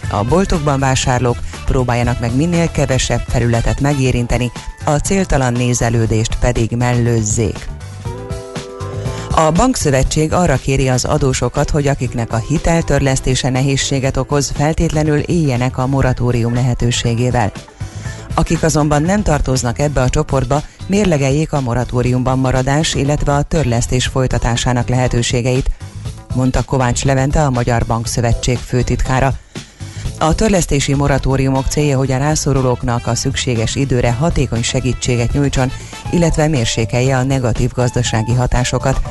A boltokban vásárlók próbáljanak meg minél kevesebb területet megérinteni, a céltalan nézelődést pedig mellőzzék. A bankszövetség arra kéri az adósokat, hogy akiknek a hiteltörlesztése nehézséget okoz, feltétlenül éljenek a moratórium lehetőségével. Akik azonban nem tartoznak ebbe a csoportba, mérlegeljék a moratóriumban maradás, illetve a törlesztés folytatásának lehetőségeit, mondta Kovács Levente, a Magyar Bankszövetség főtitkára. A törlesztési moratóriumok célja, hogy a rászorulóknak a szükséges időre hatékony segítséget nyújtson, illetve mérsékelje a negatív gazdasági hatásokat.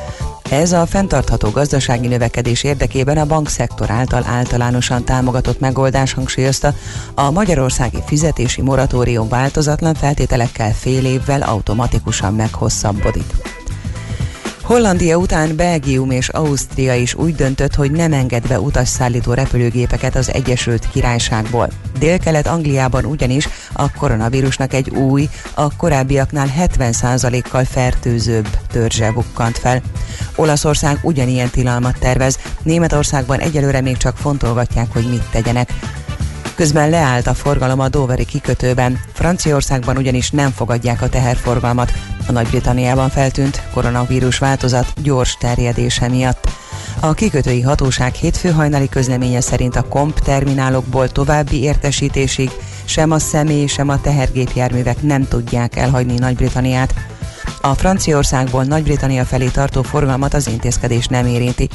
Ez a fenntartható gazdasági növekedés érdekében a bankszektor által általánosan támogatott megoldás hangsúlyozta, a magyarországi fizetési moratórium változatlan feltételekkel fél évvel automatikusan meghosszabbodik. Hollandia után Belgium és Ausztria is úgy döntött, hogy nem enged be utasszállító repülőgépeket az Egyesült Királyságból. Dél-kelet Angliában ugyanis a koronavírusnak egy új, a korábbiaknál 70%-kal fertőzőbb törzse bukkant fel. Olaszország ugyanilyen tilalmat tervez, Németországban egyelőre még csak fontolgatják, hogy mit tegyenek. Közben leállt a forgalom a Doveri kikötőben, Franciaországban ugyanis nem fogadják a teherforgalmat, a Nagy-Britanniában feltűnt koronavírus változat gyors terjedése miatt. A kikötői hatóság hétfő hajnali közleménye szerint a komp terminálokból további értesítésig sem a személy, sem a tehergépjárművek nem tudják elhagyni Nagy-Britanniát. A Franciaországból Nagy-Britannia felé tartó forgalmat az intézkedés nem érinti.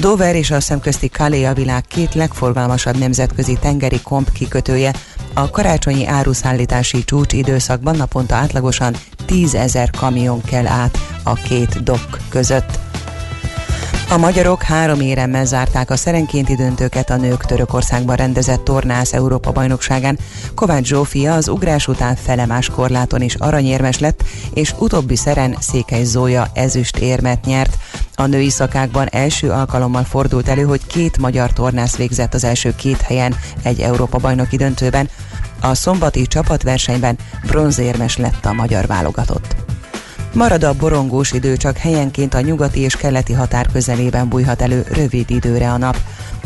Dover és a szemközti Calais a világ két legforgalmasabb nemzetközi tengeri komp kikötője. A karácsonyi áruszállítási csúcs időszakban naponta átlagosan 10 ezer kamion kell át a két dok között. A magyarok három éremmel zárták a szerenkénti döntőket a nők Törökországban rendezett tornász Európa bajnokságán. Kovács Zsófia az ugrás után felemás korláton is aranyérmes lett, és utóbbi szeren Székely Zója ezüst érmet nyert. A női szakákban első alkalommal fordult elő, hogy két magyar tornász végzett az első két helyen egy Európa bajnoki döntőben. A szombati csapatversenyben bronzérmes lett a magyar válogatott. Marad a borongós idő, csak helyenként a nyugati és keleti határ közelében bújhat elő rövid időre a nap.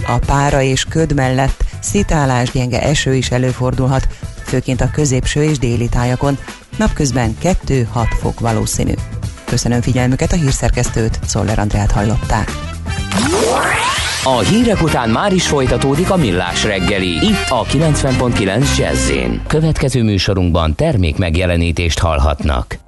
A pára és köd mellett szitálás, gyenge eső is előfordulhat, főként a középső és déli tájakon. Napközben 2-6 fok valószínű. Köszönöm figyelmüket, a hírszerkesztőt, Szoller Andrát hallották. A hírek után már is folytatódik a millás reggeli, itt a 90.9 jazz Következő műsorunkban termék megjelenítést hallhatnak.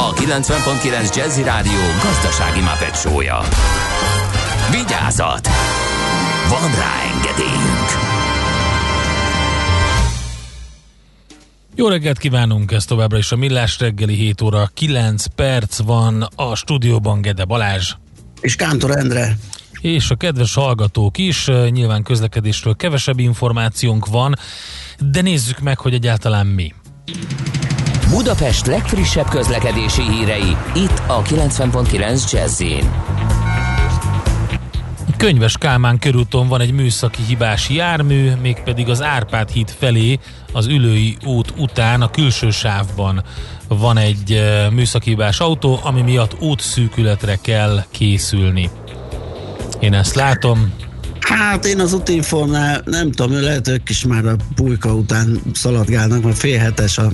a 90.9 Jazzy Rádió gazdasági mapetsója. Vigyázat! Van rá engedélyünk! Jó reggelt kívánunk, ez továbbra is a Millás reggeli 7 óra 9 perc van a stúdióban Gede Balázs. És Kántor Endre. És a kedves hallgatók is, nyilván közlekedésről kevesebb információnk van, de nézzük meg, hogy egyáltalán mi. Budapest legfrissebb közlekedési hírei, itt a 90.9 jazz Könyves Kálmán körúton van egy műszaki hibás jármű, mégpedig az Árpád híd felé az Ülői út után a külső sávban van egy eh, műszaki hibás autó, ami miatt útszűkületre kell készülni. Én ezt látom. Hát én az útinformnál nem tudom, lehet ők is már a pulyka után szaladgálnak, mert fél hetes a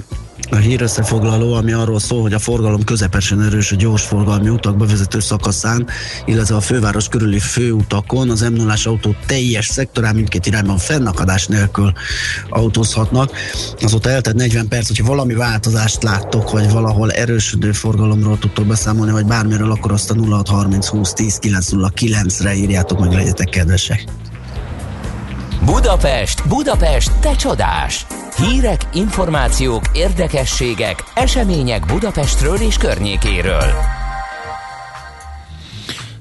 a hírösszefoglaló, ami arról szól, hogy a forgalom közepesen erős a gyorsforgalmi utak bevezető szakaszán, illetve a főváros körüli főutakon az m 0 autó teljes szektorán mindkét irányban fennakadás nélkül autózhatnak. Azóta eltett 40 perc, hogyha valami változást láttok, vagy valahol erősödő forgalomról tudtok beszámolni, vagy bármiről, akkor azt a 0630 20 10 909 re írjátok meg, legyetek kedvesek. Budapest, Budapest, te csodás! Hírek, információk, érdekességek, események Budapestről és környékéről.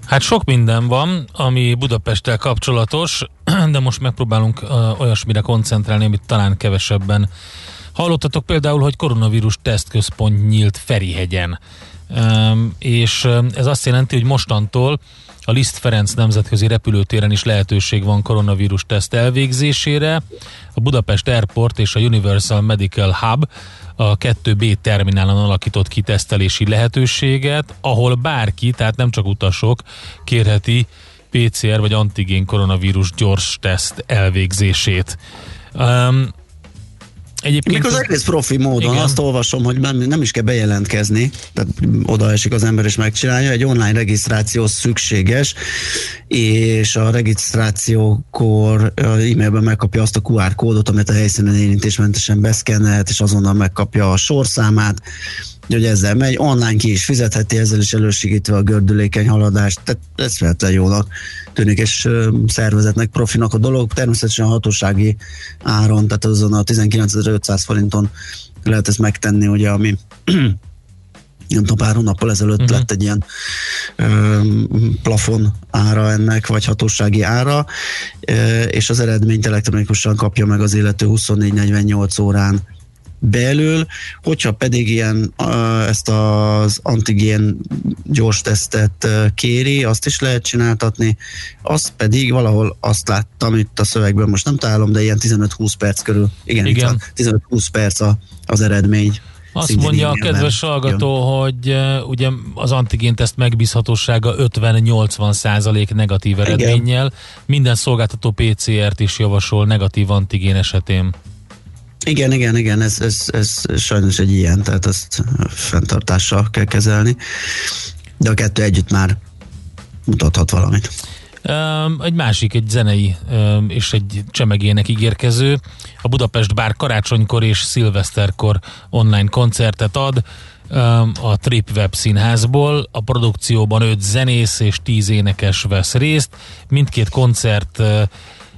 Hát sok minden van, ami Budapesttel kapcsolatos, de most megpróbálunk uh, olyasmire koncentrálni, amit talán kevesebben hallottatok. Például, hogy koronavírus tesztközpont nyílt Ferihegyen. Um, és ez azt jelenti, hogy mostantól a Liszt Ferenc nemzetközi repülőtéren is lehetőség van koronavírus teszt elvégzésére. A Budapest Airport és a Universal Medical Hub a 2B terminálon alakított ki tesztelési lehetőséget, ahol bárki, tehát nem csak utasok, kérheti PCR vagy antigén koronavírus gyors teszt elvégzését. Egyébként Még az egész profi módon igen. azt olvasom, hogy nem, nem is kell bejelentkezni, tehát oda esik az ember és megcsinálja, egy online regisztráció szükséges, és a regisztrációkor e-mailben megkapja azt a QR kódot, amit a helyszínen érintésmentesen beszkennelhet, és azonnal megkapja a sorszámát, hogy ezzel megy, online ki is fizetheti, ezzel is elősegítve a gördülékeny haladást, tehát ez feltétlenül jónak tűnik, és szervezetnek, profinak a dolog, természetesen hatósági áron, tehát azon a 19.500 forinton lehet ezt megtenni, ugye, ami nem tudom, pár hónappal ezelőtt uh-huh. lett egy ilyen ö, plafon ára ennek, vagy hatósági ára, ö, és az eredményt elektronikusan kapja meg az illető 24-48 órán belül, hogyha pedig ilyen ezt az antigén gyors tesztet kéri, azt is lehet csináltatni, azt pedig valahol azt láttam itt a szövegben, most nem találom, de ilyen 15-20 perc körül, igen, igen. 15-20 perc a, az eredmény. Azt mondja a kedves hallgató, hogy uh, ugye az antigén teszt megbízhatósága 50-80 százalék negatív eredménnyel. Igen. Minden szolgáltató PCR-t is javasol negatív antigén esetén. Igen, igen, igen, ez, ez, ez sajnos egy ilyen, tehát ezt fenntartással kell kezelni, de a kettő együtt már mutathat valamit. Um, egy másik, egy zenei um, és egy csemegének ígérkező. A Budapest Bár karácsonykor és szilveszterkor online koncertet ad um, a Trip Web színházból. A produkcióban öt zenész és tíz énekes vesz részt. Mindkét koncert uh,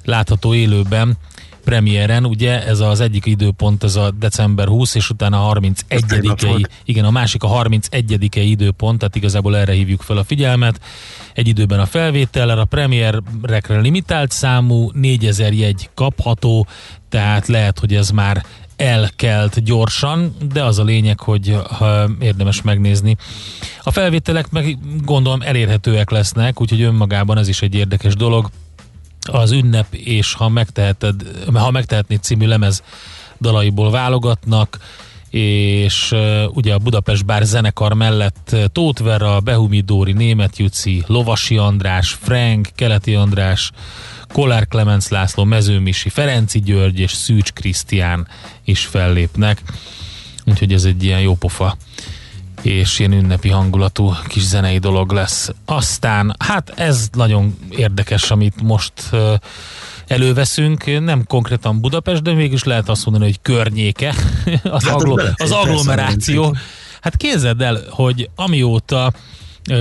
látható élőben premiéren, ugye ez az egyik időpont, ez a december 20, és utána a 31 igen, a másik a 31 időpont, tehát igazából erre hívjuk fel a figyelmet. Egy időben a felvétel, a premierekre limitált számú, 4000 jegy kapható, tehát lehet, hogy ez már elkelt gyorsan, de az a lényeg, hogy ha érdemes megnézni. A felvételek meg gondolom elérhetőek lesznek, úgyhogy önmagában ez is egy érdekes dolog az ünnep és ha megteheted, ha megtehetnéd című lemez dalaiból válogatnak, és uh, ugye a Budapest Bár zenekar mellett Tóth Vera, Behumi Dóri, Német Juci, Lovasi András, Frank, Keleti András, Kolár Klemenc László, Mezőmisi, Ferenci György és Szűcs Krisztián is fellépnek. Úgyhogy ez egy ilyen jó pofa és ilyen ünnepi hangulatú kis zenei dolog lesz. Aztán, hát ez nagyon érdekes, amit most előveszünk, nem konkrétan Budapest, de mégis lehet azt mondani, hogy környéke, az, hát aglo- az agglomeráció. Hát képzeld el, hogy amióta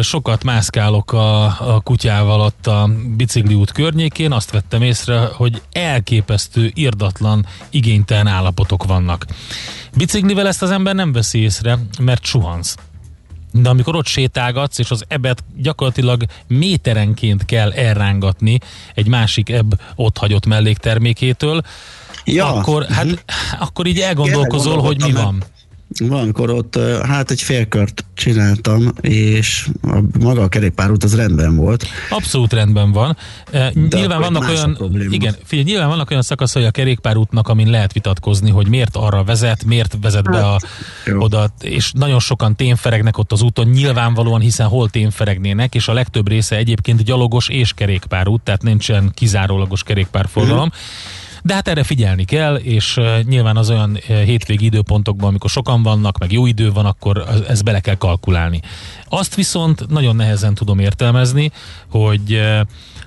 sokat mászkálok a, a kutyával ott a bicikliút környékén, azt vettem észre, hogy elképesztő, irdatlan, igénytelen állapotok vannak. Biciklivel ezt az ember nem veszi észre, mert suhansz. De amikor ott sétálgatsz, és az ebet gyakorlatilag méterenként kell elrángatni egy másik ebb ott hagyott melléktermékétől, ja. akkor, hát, uh-huh. akkor így elgondolkozol, hogy mi van. Valamikor ott hát egy félkört csináltam, és a, maga a kerékpárút az rendben volt. Abszolút rendben van. De nyilván vannak olyan, igen, figyelj, nyilván vannak olyan szakaszai a kerékpárútnak, amin lehet vitatkozni, hogy miért arra vezet, miért vezet be a, hát, oda, és nagyon sokan témferegnek ott az úton, nyilvánvalóan, hiszen hol témferegnének, és a legtöbb része egyébként gyalogos és kerékpárút, tehát nincsen kizárólagos kerékpárforgalom. Mm de hát erre figyelni kell, és nyilván az olyan hétvégi időpontokban, amikor sokan vannak, meg jó idő van, akkor ezt bele kell kalkulálni. Azt viszont nagyon nehezen tudom értelmezni, hogy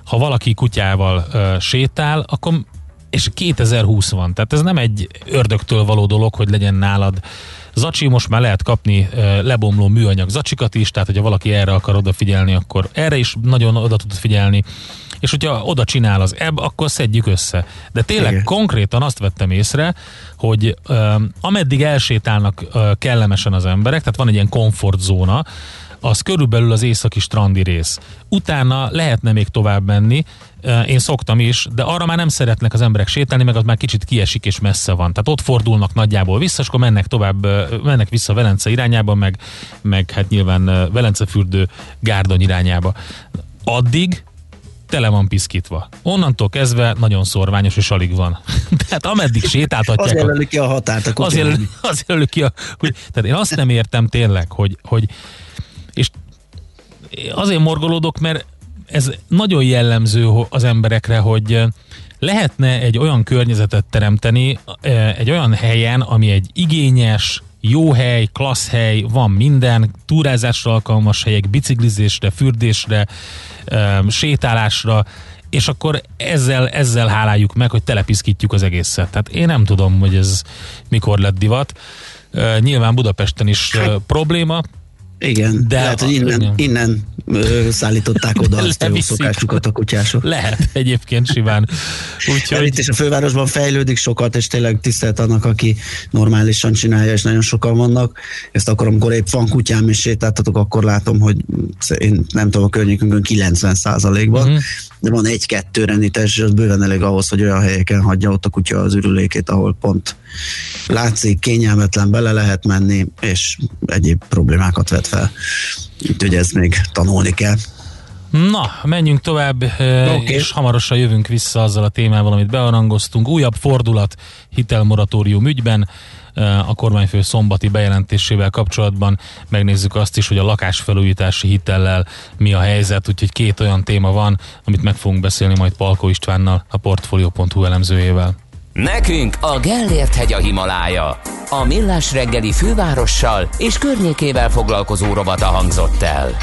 ha valaki kutyával sétál, akkor és 2020 van, tehát ez nem egy ördögtől való dolog, hogy legyen nálad Zacsi, most már lehet kapni lebomló műanyag zacsikat is, tehát hogyha valaki erre akar odafigyelni, akkor erre is nagyon oda tud figyelni és hogyha oda csinál az ebb, akkor szedjük össze. De tényleg Igen. konkrétan azt vettem észre, hogy uh, ameddig elsétálnak uh, kellemesen az emberek, tehát van egy ilyen komfortzóna, az körülbelül az északi strandi rész. Utána lehetne még tovább menni, én szoktam is, de arra már nem szeretnek az emberek sétálni, meg az már kicsit kiesik és messze van. Tehát ott fordulnak nagyjából vissza, és akkor mennek tovább, mennek vissza Velence irányába, meg, meg hát nyilván Velencefürtő Gárdony irányába. Addig tele van piszkítva. Onnantól kezdve nagyon szorványos és alig van. tehát ameddig sétáltatják... Az jelöli ki a határt. A az jelöli, az jelöli ki a... Hogy, tehát én azt nem értem tényleg, hogy, hogy és azért morgolódok, mert ez nagyon jellemző az emberekre, hogy lehetne egy olyan környezetet teremteni, egy olyan helyen, ami egy igényes, jó hely, klassz hely, van minden, túrázásra alkalmas helyek, biciklizésre, fürdésre, sétálásra, és akkor ezzel, ezzel háláljuk meg, hogy telepiszkítjuk az egészet. Tehát én nem tudom, hogy ez mikor lett divat. Nyilván Budapesten is hát, probléma, igen, de lehet, hogy innen, innen ö, szállították oda azt a jó szokásukat a kutyások. Lehet egyébként simán. Úgyhogy... Itt is a fővárosban fejlődik sokat, és tényleg tisztelt annak, aki normálisan csinálja, és nagyon sokan vannak. Ezt akkor, amikor épp van kutyám és sétáltatok, akkor látom, hogy én nem tudom, a környékünkön 90 ban uh-huh. De van egy-kettő rendites, és az bőven elég ahhoz, hogy olyan helyeken hagyja ott a kutya az ürülékét, ahol pont látszik, kényelmetlen, bele lehet menni, és egyéb problémákat vet fel. Úgyhogy ezt még tanulni kell. Na, menjünk tovább, okay. és hamarosan jövünk vissza azzal a témával, amit bearangoztunk. Újabb fordulat hitelmoratórium ügyben a kormányfő szombati bejelentésével kapcsolatban megnézzük azt is, hogy a lakásfelújítási hitellel mi a helyzet, úgyhogy két olyan téma van, amit meg fogunk beszélni majd Palko Istvánnal, a Portfolio.hu elemzőjével. Nekünk a Gellért hegy a Himalája. A Millás reggeli fővárossal és környékével foglalkozó rovata hangzott el.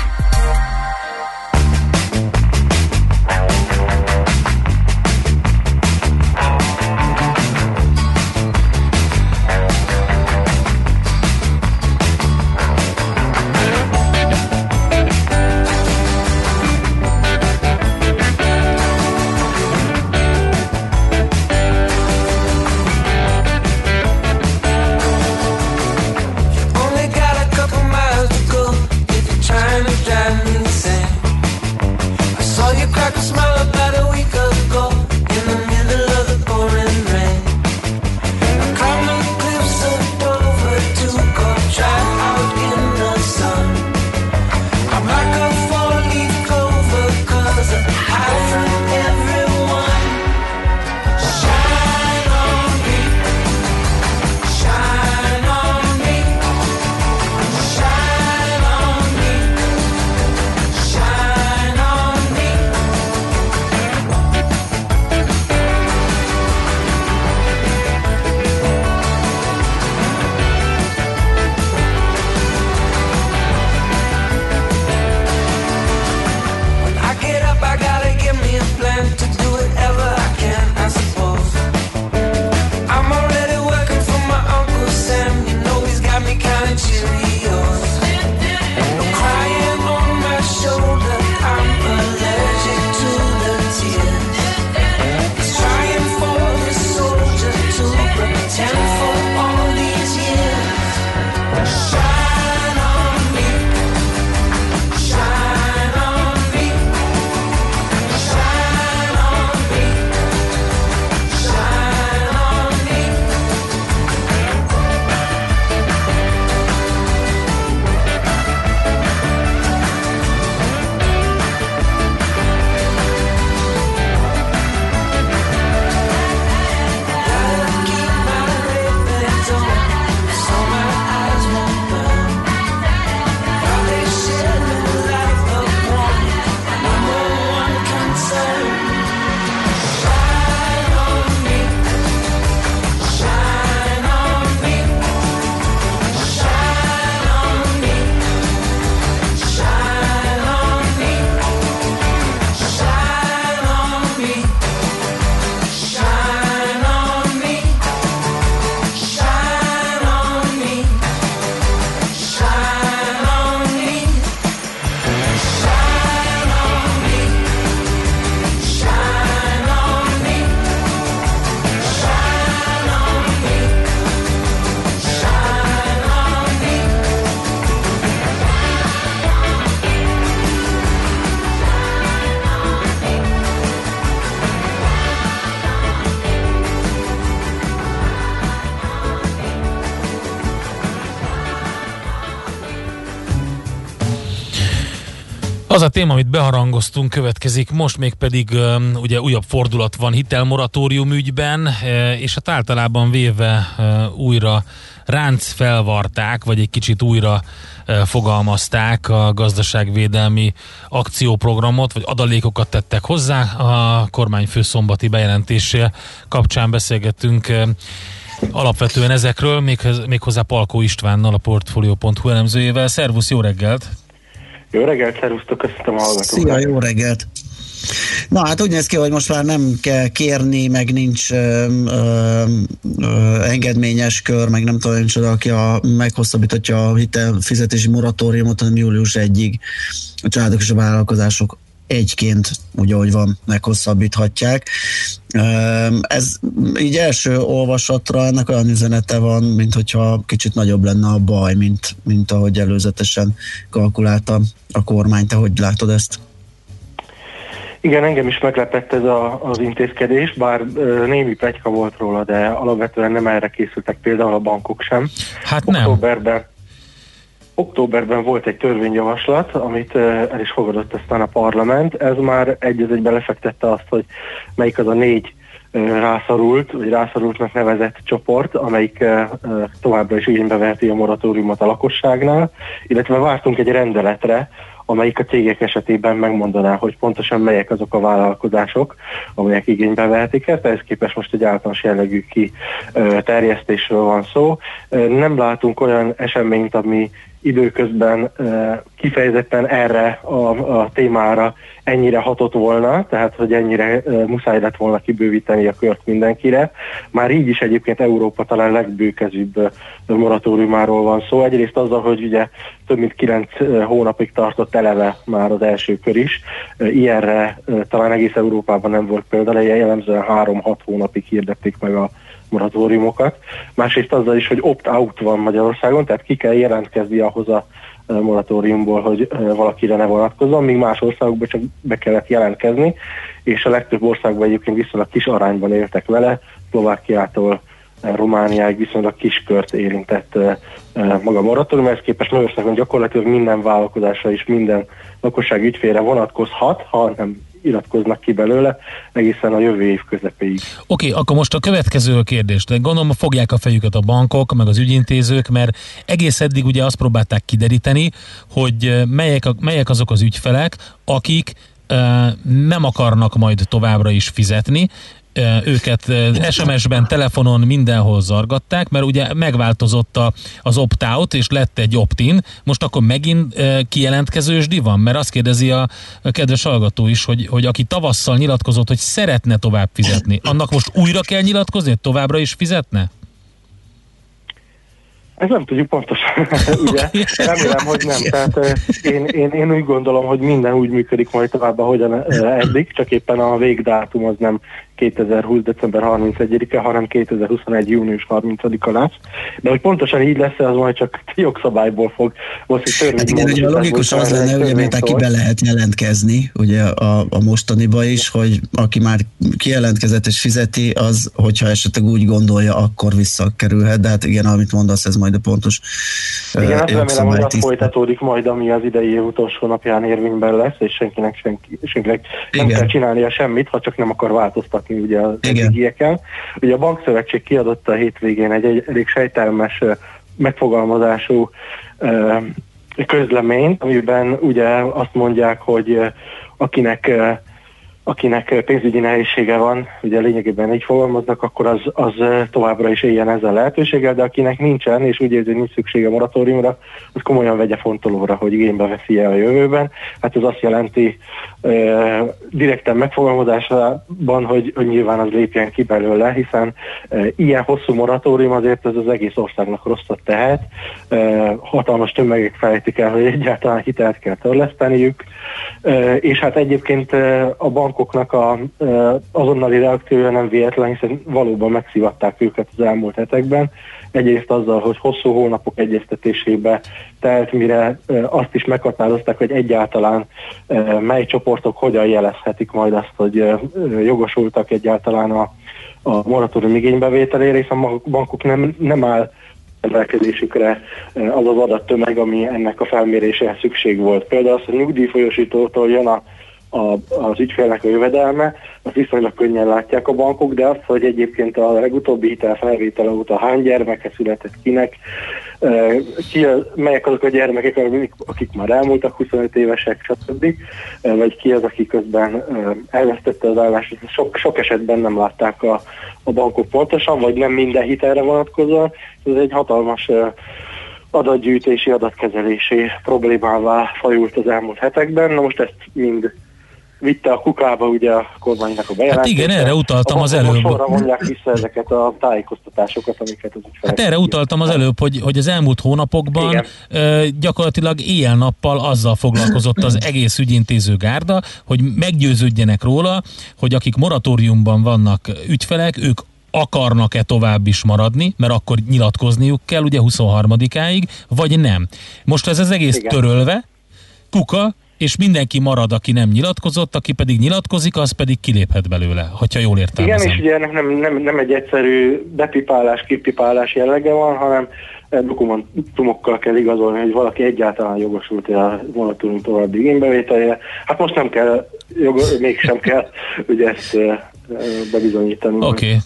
A téma, amit beharangoztunk, következik, most még pedig ugye újabb fordulat van hitelmoratórium ügyben, e, és hát általában véve e, újra ránc felvarták, vagy egy kicsit újra e, fogalmazták a gazdaságvédelmi akcióprogramot, vagy adalékokat tettek hozzá. A kormányfő szombati bejelentése kapcsán beszélgettünk alapvetően ezekről, méghozzá Palkó Istvánnal, a Portfolio.hu elemzőjével. Szervusz, jó reggelt! Jó reggelt, szervusztok, köszönöm a hallgatókat. Szia, jó reggelt. Na hát úgy néz ki, hogy most már nem kell kérni, meg nincs ö, ö, ö, engedményes kör, meg nem tudom, hogy aki a, meghosszabbítatja a hitelfizetési moratóriumot, hanem július 1-ig a családok és a vállalkozások egyként, úgy ahogy van, meghosszabbíthatják. Ez így első olvasatra ennek olyan üzenete van, mint hogyha kicsit nagyobb lenne a baj, mint, mint ahogy előzetesen kalkulálta a kormány. Te hogy látod ezt? Igen, engem is meglepett ez a, az intézkedés, bár ö, némi plegyka volt róla, de alapvetően nem erre készültek például a bankok sem. Hát nem. Októberben, októberben volt egy törvényjavaslat, amit el is fogadott aztán a parlament. Ez már egy egybe lefektette azt, hogy melyik az a négy rászorult, vagy rászorultnak nevezett csoport, amelyik továbbra is igénybe veheti a moratóriumot a lakosságnál, illetve vártunk egy rendeletre, amelyik a cégek esetében megmondaná, hogy pontosan melyek azok a vállalkozások, amelyek igénybe vehetik ezt. Ehhez képest most egy általános jellegű terjesztésről van szó. Nem látunk olyan eseményt, ami időközben kifejezetten erre a, a témára ennyire hatott volna, tehát hogy ennyire muszáj lett volna kibővíteni a kört mindenkire. Már így is egyébként Európa talán legbőkezűbb moratóriumáról van szó. Egyrészt azzal, hogy ugye több mint kilenc hónapig tartott eleve már az első kör is. Ilyenre talán egész Európában nem volt példa, jellemzően három-hat hónapig hirdették meg a moratóriumokat. Másrészt azzal is, hogy opt-out van Magyarországon, tehát ki kell jelentkezni ahhoz a moratóriumból, hogy valakire ne vonatkozzon, míg más országokban csak be kellett jelentkezni, és a legtöbb országban egyébként viszonylag kis arányban éltek vele, Szlovákiától Romániáig viszonylag kis kört érintett maga a moratórium, ehhez képest Magyarországon gyakorlatilag minden vállalkozásra és minden lakosság ügyfélre vonatkozhat, ha nem iratkoznak ki belőle egészen a jövő év közepéig. Oké, okay, akkor most a következő kérdés. De gondolom fogják a fejüket a bankok, meg az ügyintézők, mert egész eddig ugye azt próbálták kideríteni, hogy melyek, a, melyek azok az ügyfelek, akik nem akarnak majd továbbra is fizetni, őket SMS-ben, telefonon mindenhol zargatták, mert ugye megváltozott a, az opt-out, és lett egy opt-in, most akkor megint kijelentkezősdi van? Mert azt kérdezi a, a kedves hallgató is, hogy, hogy aki tavasszal nyilatkozott, hogy szeretne tovább fizetni, annak most újra kell nyilatkozni, hogy továbbra is fizetne? Ez nem tudjuk pontosan, ugye? Remélem, hogy nem. Tehát én, én, én úgy gondolom, hogy minden úgy működik majd tovább, ahogyan eddig, csak éppen a végdátum az nem 2020. december 31-e, hanem 2021. június 30-a lesz. De hogy pontosan így lesz, az majd csak jogszabályból fog most törvény. Hát igen, ugye a logikus az lenne, ugye, mert aki be lehet jelentkezni, ugye a, a mostaniba is, hogy aki már kijelentkezett és fizeti, az, hogyha esetleg úgy gondolja, akkor visszakerülhet, de hát igen, amit mondasz, ez majd a pontos Igen, azt remélem, hogy az folytatódik majd, ami az idei év utolsó napján érvényben lesz, és senkinek, senki, senkinek nem igen. kell csinálnia semmit, ha csak nem akar változtatni változtatni ugye az eddigieken. Ugye a Bankszövetség kiadott a hétvégén egy, egy elég sejtelmes megfogalmazású közleményt, amiben ugye azt mondják, hogy akinek akinek pénzügyi nehézsége van, ugye lényegében így fogalmaznak, akkor az, az továbbra is éljen ezzel a lehetőséggel, de akinek nincsen, és úgy érzi, hogy nincs szüksége moratóriumra, az komolyan vegye fontolóra, hogy igénybe veszi el a jövőben. Hát ez azt jelenti e, direkten megfogalmazásban, hogy, hogy nyilván az lépjen ki belőle, hiszen e, ilyen hosszú moratórium azért ez az egész országnak rosszat tehet. E, hatalmas tömegek felejtik el, hogy egyáltalán hitelt kell törleszteniük, e, és hát egyébként a bank bankoknak a, azonnali reakciója nem véletlen, hiszen valóban megszivatták őket az elmúlt hetekben. Egyrészt azzal, hogy hosszú hónapok egyeztetésébe telt, mire azt is meghatározták, hogy egyáltalán mely csoportok hogyan jelezhetik majd azt, hogy jogosultak egyáltalán a, a moratórium igénybevételére, hiszen a bankok nem, nem áll rendelkezésükre az az adattömeg, ami ennek a felméréséhez szükség volt. Például az, hogy nyugdíjfolyosítótól jön a a, az ügyfélnek a jövedelme, azt viszonylag könnyen látják a bankok, de azt, hogy egyébként a legutóbbi hitel felvétele óta hány gyermeke született kinek, ki, melyek azok a gyermekek, akik már elmúltak 25 évesek, stb. Vagy ki az, aki közben elvesztette az állást. Sok, sok esetben nem látták a, a bankok pontosan, vagy nem minden hitelre vonatkozóan. Ez egy hatalmas adatgyűjtési, adatkezelési problémává fajult az elmúlt hetekben. Na most ezt mind vitte a kukába ugye a kormánynak a bejelentését. Hát igen, erre utaltam az előbb. Sorra mondják vissza ezeket a tájékoztatásokat, amiket az Hát erre utaltam az előbb, hogy, hogy az elmúlt hónapokban igen. gyakorlatilag éjjel-nappal azzal foglalkozott az egész ügyintéző gárda, hogy meggyőződjenek róla, hogy akik moratóriumban vannak ügyfelek, ők akarnak-e tovább is maradni, mert akkor nyilatkozniuk kell ugye 23-áig, vagy nem. Most ez az egész Igen. törölve, kuka, és mindenki marad, aki nem nyilatkozott, aki pedig nyilatkozik, az pedig kiléphet belőle, hogyha jól értelmezem. Igen, és ugye ennek nem, nem, nem egy egyszerű bepipálás, kipipálás jellege van, hanem dokumentumokkal kell igazolni, hogy valaki egyáltalán jogosult a moratórium további igénybevételje. Hát most nem kell, jog, mégsem kell ugye ezt bebizonyítani. Oké. Okay.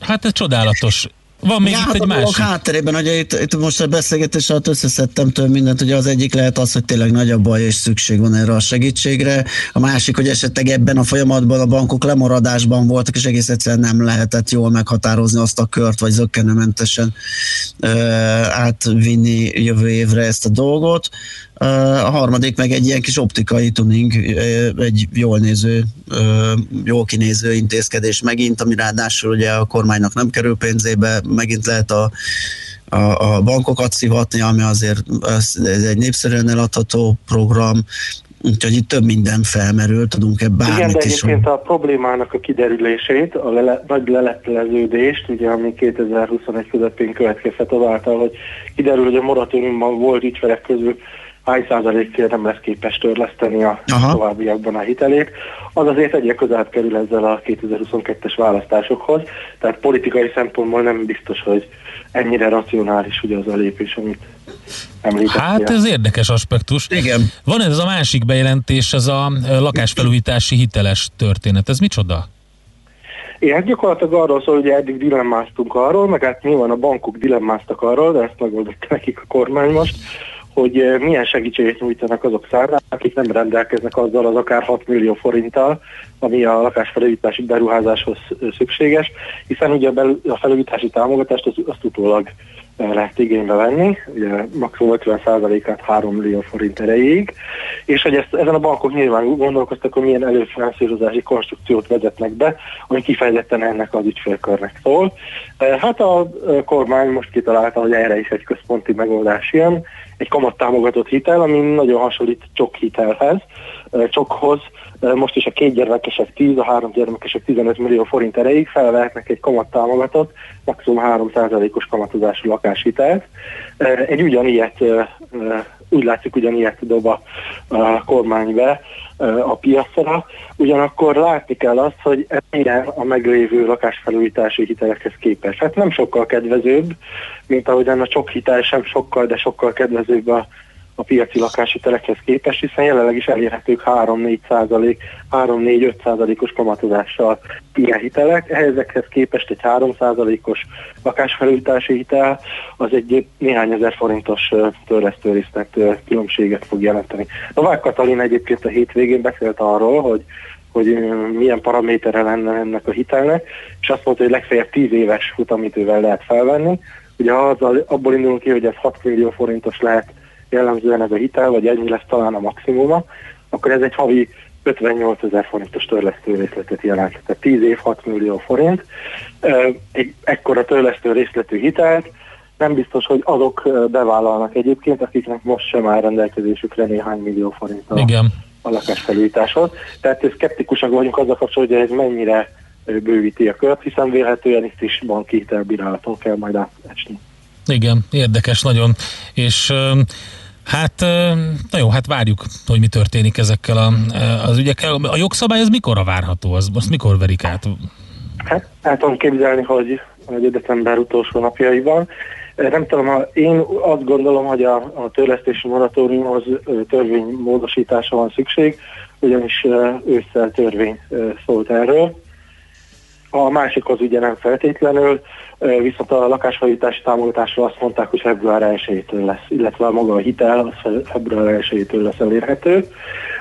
Hát ez csodálatos. Van még itt egy másik. hátterében, hogy itt, itt most a beszélgetés alatt összeszedtem több mindent, hogy az egyik lehet az, hogy tényleg nagy a baj és szükség van erre a segítségre. A másik, hogy esetleg ebben a folyamatban a bankok lemaradásban voltak, és egész egyszerűen nem lehetett jól meghatározni azt a kört, vagy zöggenőmentesen ö, átvinni jövő évre ezt a dolgot. A harmadik meg egy ilyen kis optikai tuning, egy jól néző, jól kinéző intézkedés megint, ami ráadásul ugye a kormánynak nem kerül pénzébe, megint lehet a a, a bankokat szivatni, ami azért ez egy népszerűen eladható program, úgyhogy itt több minden felmerül, tudunk-e bármit Igen, de egyébként is. a problémának a kiderülését, a lele, nagy lelepleződést, ugye ami 2021 közepén következhet azáltal, hogy kiderül, hogy a moratóriumban volt ügyfelek közül hány százalékért nem lesz képes törleszteni a Aha. továbbiakban a hitelét, az azért egyre közel kerül ezzel a 2022-es választásokhoz, tehát politikai szempontból nem biztos, hogy ennyire racionális ugye az a lépés, amit említettél. Hát ez érdekes aspektus. Igen. Van ez a másik bejelentés, ez a lakásfelújítási hiteles történet. Ez micsoda? Én hát gyakorlatilag arról szól, hogy eddig dilemmáztunk arról, meg hát nyilván a bankok dilemmáztak arról, de ezt megoldotta nekik a kormány most, hogy eh, milyen segítséget nyújtanak azok számára, akik nem rendelkeznek azzal az akár 6 millió forinttal, ami a lakásfelújítási beruházáshoz eh, szükséges, hiszen ugye a felújítási támogatást azt, azt utólag lehet igénybe venni, ugye maximum 50%-át 3 millió forint erejéig, és hogy ezt, ezen a bankok nyilván gondolkoztak, hogy milyen előfinanszírozási konstrukciót vezetnek be, ami kifejezetten ennek az ügyfélkörnek szól. Hát a kormány most kitalálta, hogy erre is egy központi megoldás jön, egy kamattámogatott hitel, ami nagyon hasonlít csok hitelhez, csokhoz, most is a két gyermekesek 10, a három gyermekesek 15 millió forint erejéig felvehetnek egy kamattámogatott, maximum 3%-os kamatozású lakáshitelt. Egy ugyanilyet, úgy látszik ugyanilyet dob a, kormány be a piacra, ugyanakkor látni kell azt, hogy milyen a meglévő lakásfelújítási hitelekhez képest. Hát nem sokkal kedvezőbb, mint ahogyan a csok hitel sem sokkal, de sokkal kedvezőbb a a piaci lakáshitelekhez képest, hiszen jelenleg is elérhetők 3-4 százalék, 3-4-5 százalékos kamatozással ilyen hitelek. Ezekhez képest egy 3 százalékos lakásfelújítási hitel az egy néhány ezer forintos törlesztőrészlet különbséget fog jelenteni. Novák Katalin egyébként a hétvégén beszélt arról, hogy hogy milyen paramétere lenne ennek a hitelnek, és azt mondta, hogy legfeljebb 10 éves futamidővel lehet felvenni. Ugye azzal, abból indulunk ki, hogy ez 6 millió forintos lehet jellemzően ez a hitel, vagy ennyi lesz talán a maximuma, akkor ez egy havi 58 ezer forintos törlesztő részletet jelent. Tehát 10 év 6 millió forint. Egy ekkora törlesztő részletű hitelt nem biztos, hogy azok bevállalnak egyébként, akiknek most sem áll rendelkezésükre néhány millió forint a, Igen. a lakásfelújításhoz. Tehát szkeptikusak vagyunk azzal kapcsolatban, hogy ez mennyire bővíti a kört, hiszen vélhetően itt is banki hitelbírálaton kell majd átesni. Igen, érdekes nagyon, és Hát, na jó, hát várjuk, hogy mi történik ezekkel a, az ügyekkel. A jogszabály az mikorra várható? Az most mikor verik át? Hát el tudom képzelni, hogy, hogy december utolsó napjaiban. Nem tudom, én azt gondolom, hogy a, a törlesztési moratóriumhoz törvénymódosítása van szükség, ugyanis ősszel törvény szólt erről. A másik az ugye nem feltétlenül, viszont a lakásfelújítási támogatásra azt mondták, hogy február 1 lesz, illetve maga a hitel az február 1 lesz elérhető.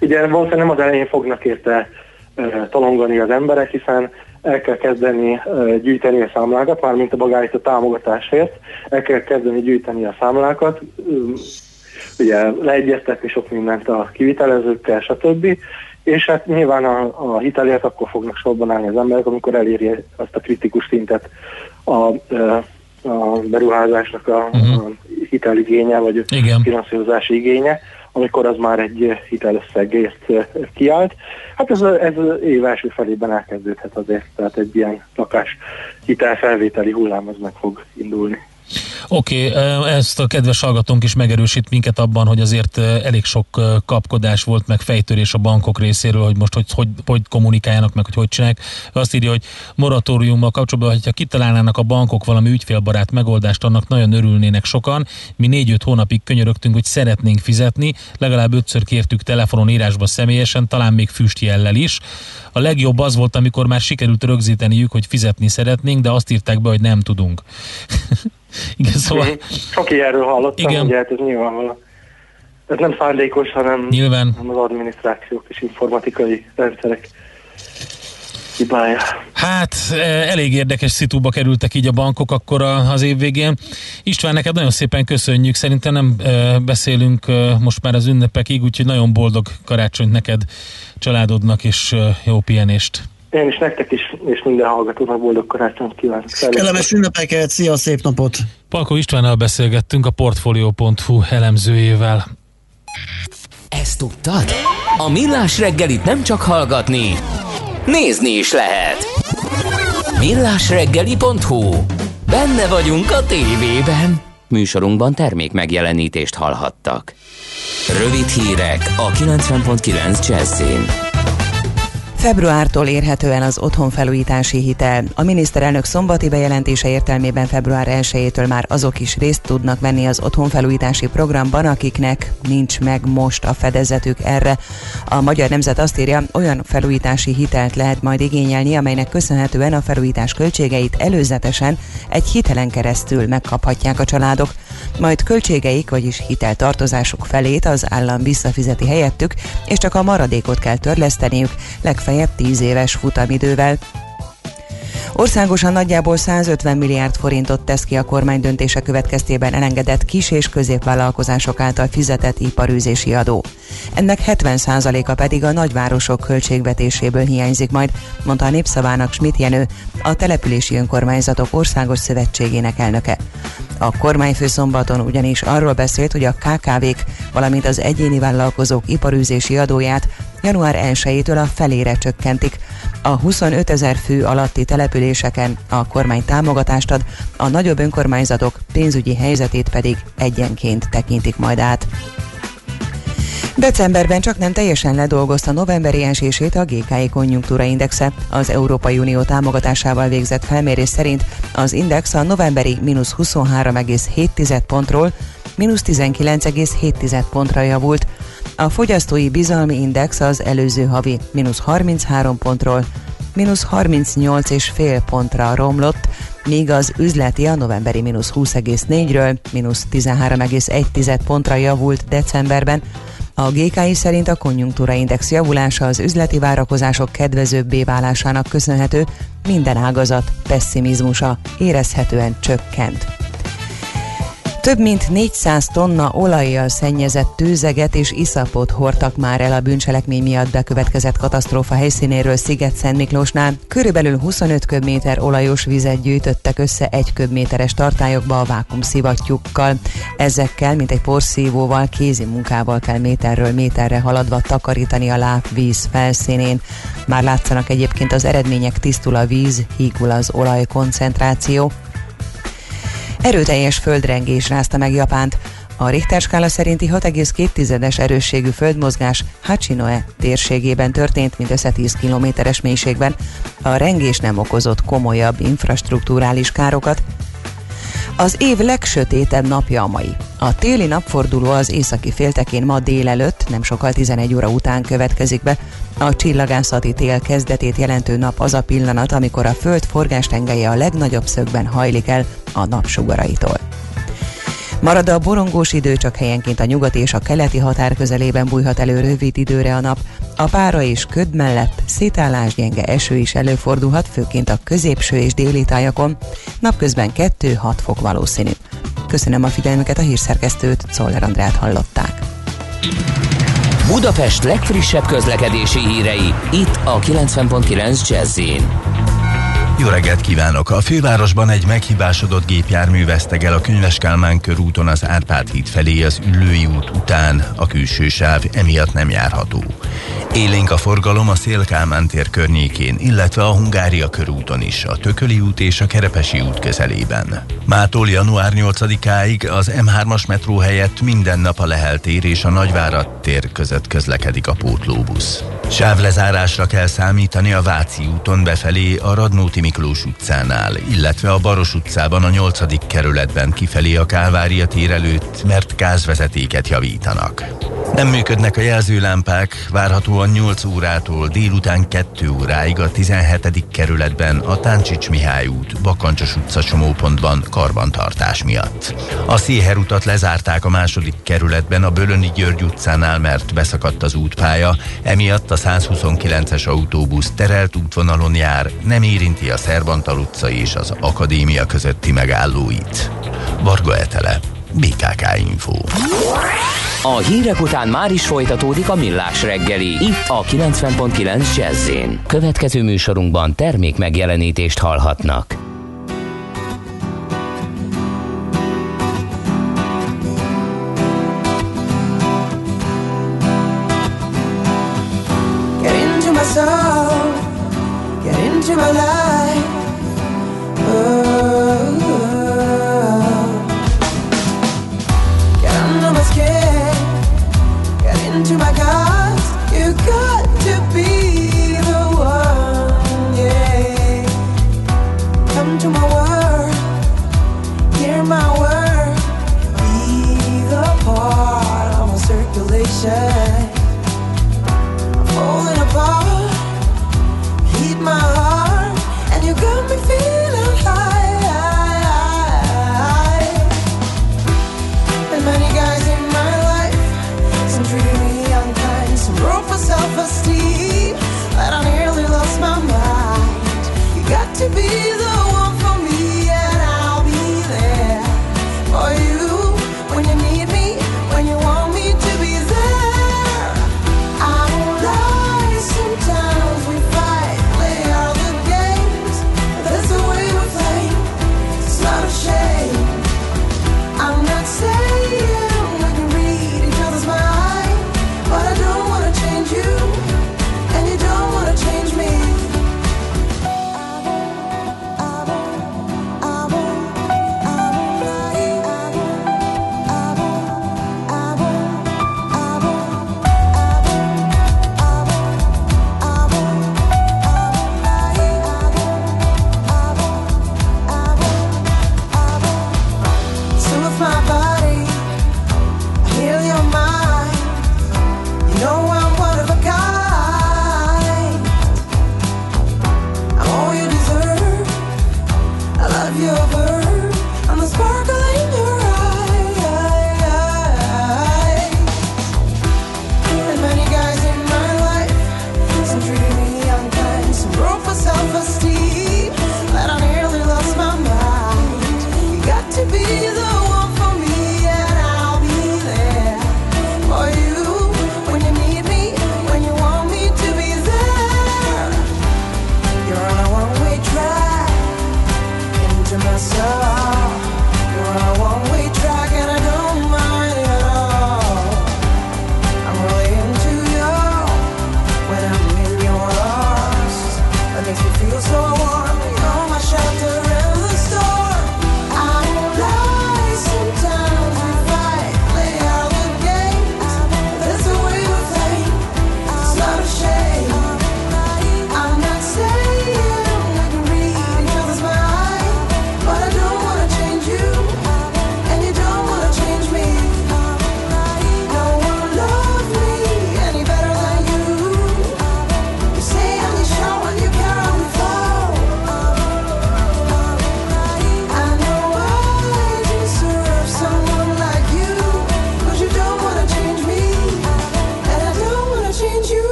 Ugye valószínűleg nem az elején fognak érte talongani az emberek, hiszen el kell kezdeni gyűjteni a számlákat, mármint a magáit a támogatásért, el kell kezdeni gyűjteni a számlákat, ugye leegyeztetni sok mindent a kivitelezőkkel, stb. És hát nyilván a, a hitelért akkor fognak sorban állni az emberek, amikor eléri azt a kritikus szintet a, a beruházásnak a, uh-huh. a hiteligénye, vagy a finanszírozási igénye amikor az már egy hitelösszegészt kiállt. Hát ez, ez év első felében elkezdődhet azért, tehát egy ilyen lakás hitelfelvételi hullám az meg fog indulni. Oké, okay, ezt a kedves hallgatónk is megerősít minket abban, hogy azért elég sok kapkodás volt, meg fejtörés a bankok részéről, hogy most hogy, hogy, hogy kommunikáljanak, meg hogy hogy csinálják. Azt írja, hogy moratóriummal kapcsolatban, hogyha kitalálnának a bankok valami ügyfélbarát megoldást, annak nagyon örülnének sokan. Mi négy-öt hónapig könyörögtünk, hogy szeretnénk fizetni, legalább ötször kértük telefonon, írásba személyesen, talán még füstjellel is. A legjobb az volt, amikor már sikerült rögzíteniük, hogy fizetni szeretnénk, de azt írták be, hogy nem tudunk. Igen, szóval... Sok ilyenről hallottam, Igen. ugye hát ez nyilvánvalóan. Ez nem szándékos, hanem, Nyilván. hanem az adminisztrációk és informatikai rendszerek hibája. Hát elég érdekes szitúba kerültek így a bankok akkor az év végén. István, neked nagyon szépen köszönjük. Szerintem nem beszélünk most már az ünnepekig, úgyhogy nagyon boldog karácsonyt neked, családodnak, és jó pihenést. Én is nektek is, és minden hallgatónak boldog karácsonyt kívánok. Kellemes ünnepeket, szia, szép napot! Palko Istvánnal beszélgettünk a Portfolio.hu elemzőjével. Ezt tudtad? A Millás reggelit nem csak hallgatni, nézni is lehet. Millásreggeli.hu Benne vagyunk a tévében. Műsorunkban termék megjelenítést hallhattak. Rövid hírek a 90.9 Jazzin. Februártól érhető el az otthonfelújítási hitel. A miniszterelnök szombati bejelentése értelmében február 1-től már azok is részt tudnak venni az otthonfelújítási programban, akiknek nincs meg most a fedezetük erre. A Magyar Nemzet azt írja, olyan felújítási hitelt lehet majd igényelni, amelynek köszönhetően a felújítás költségeit előzetesen egy hitelen keresztül megkaphatják a családok, majd költségeik, vagyis hiteltartozásuk felét az állam visszafizeti helyettük, és csak a maradékot kell törleszteniük, legfeljebb legfeljebb 10 éves futamidővel. Országosan nagyjából 150 milliárd forintot tesz ki a kormány döntése következtében elengedett kis- és középvállalkozások által fizetett iparűzési adó. Ennek 70%-a pedig a nagyvárosok költségvetéséből hiányzik majd, mondta a Népszavának Schmidt Jenő, a Települési Önkormányzatok Országos Szövetségének elnöke. A kormányfő szombaton ugyanis arról beszélt, hogy a KKV-k, valamint az egyéni vállalkozók iparűzési adóját január 1-től a felére csökkentik. A 25 ezer fő alatti településeken a kormány támogatást ad, a nagyobb önkormányzatok pénzügyi helyzetét pedig egyenként tekintik majd át. Decemberben csak nem teljesen ledolgozta novemberi esését a GKI konjunktúra indexe. Az Európai Unió támogatásával végzett felmérés szerint az index a novemberi mínusz 23,7 pontról mínusz 19,7 pontra javult. A fogyasztói bizalmi index az előző havi mínusz 33 pontról mínusz 38,5 pontra romlott, míg az üzleti a novemberi mínusz 20,4-ről mínusz 13,1 pontra javult decemberben, a GKI szerint a konjunktúra index javulása az üzleti várakozások kedvezőbbé válásának köszönhető, minden ágazat pessimizmusa érezhetően csökkent. Több mint 400 tonna olajjal szennyezett tőzeget és iszapot hordtak már el a bűncselekmény miatt bekövetkezett katasztrófa helyszínéről Sziget-Szent Miklósnál. Körülbelül 25 köbméter olajos vizet gyűjtöttek össze egy köbméteres tartályokba a vákum szivattyúkkal. Ezekkel, mint egy porszívóval, kézi munkával kell méterről méterre haladva takarítani a lábvíz felszínén. Már látszanak egyébként az eredmények, tisztul a víz, hígul az olaj koncentráció. Erőteljes földrengés rázta meg Japánt. A Richter skála szerinti 6,2-es erősségű földmozgás Hachinoe térségében történt, mindössze 10 kilométeres mélységben. A rengés nem okozott komolyabb infrastruktúrális károkat, Az év legsötétebb napja a mai. A téli napforduló az északi féltekén ma délelőtt, nem sokkal 11 óra után következik be. A csillagászati tél kezdetét jelentő nap az a pillanat, amikor a Föld forgástengelye a legnagyobb szögben hajlik el a napsugaraitól. Marad a borongós idő, csak helyenként a nyugati és a keleti határ közelében bújhat elő rövid időre a nap. A pára és köd mellett szétállás gyenge eső is előfordulhat, főként a középső és déli tájakon. Napközben 2-6 fok valószínű. Köszönöm a figyelmüket, a hírszerkesztőt, Czoller Andrát hallották. Budapest legfrissebb közlekedési hírei, itt a 90.9 jazz jó reggelt kívánok! A fővárosban egy meghibásodott gépjármű vesztegel a Könyves körúton az Árpád híd felé az Üllői út után. A külső sáv emiatt nem járható. Élénk a forgalom a Szél-Kálmán tér környékén, illetve a Hungária körúton is, a Tököli út és a Kerepesi út közelében. Mától január 8-áig az M3-as metró helyett minden nap a Lehel tér és a Nagyvárad tér között közlekedik a pótlóbusz. Sávlezárásra kell számítani a Váci úton befelé a Radnóti Miklós utcánál, illetve a Baros utcában a 8. kerületben kifelé a Kálvária tér előtt, mert gázvezetéket javítanak. Nem működnek a jelzőlámpák, várhatóan 8 órától délután 2 óráig a 17. kerületben a Táncsics Mihály út, Bakancsos utca csomópontban karbantartás miatt. A Széher utat lezárták a második kerületben a Bölöni György utcánál, mert beszakadt az útpálya, emiatt a 129-es autóbusz terelt útvonalon jár, nem érinti a Szerbantal utca és az Akadémia közötti megállóit. Varga Etele, BKK Info. A hírek után már is folytatódik a millás reggeli, itt a 90.9 jazz Következő műsorunkban termék megjelenítést hallhatnak.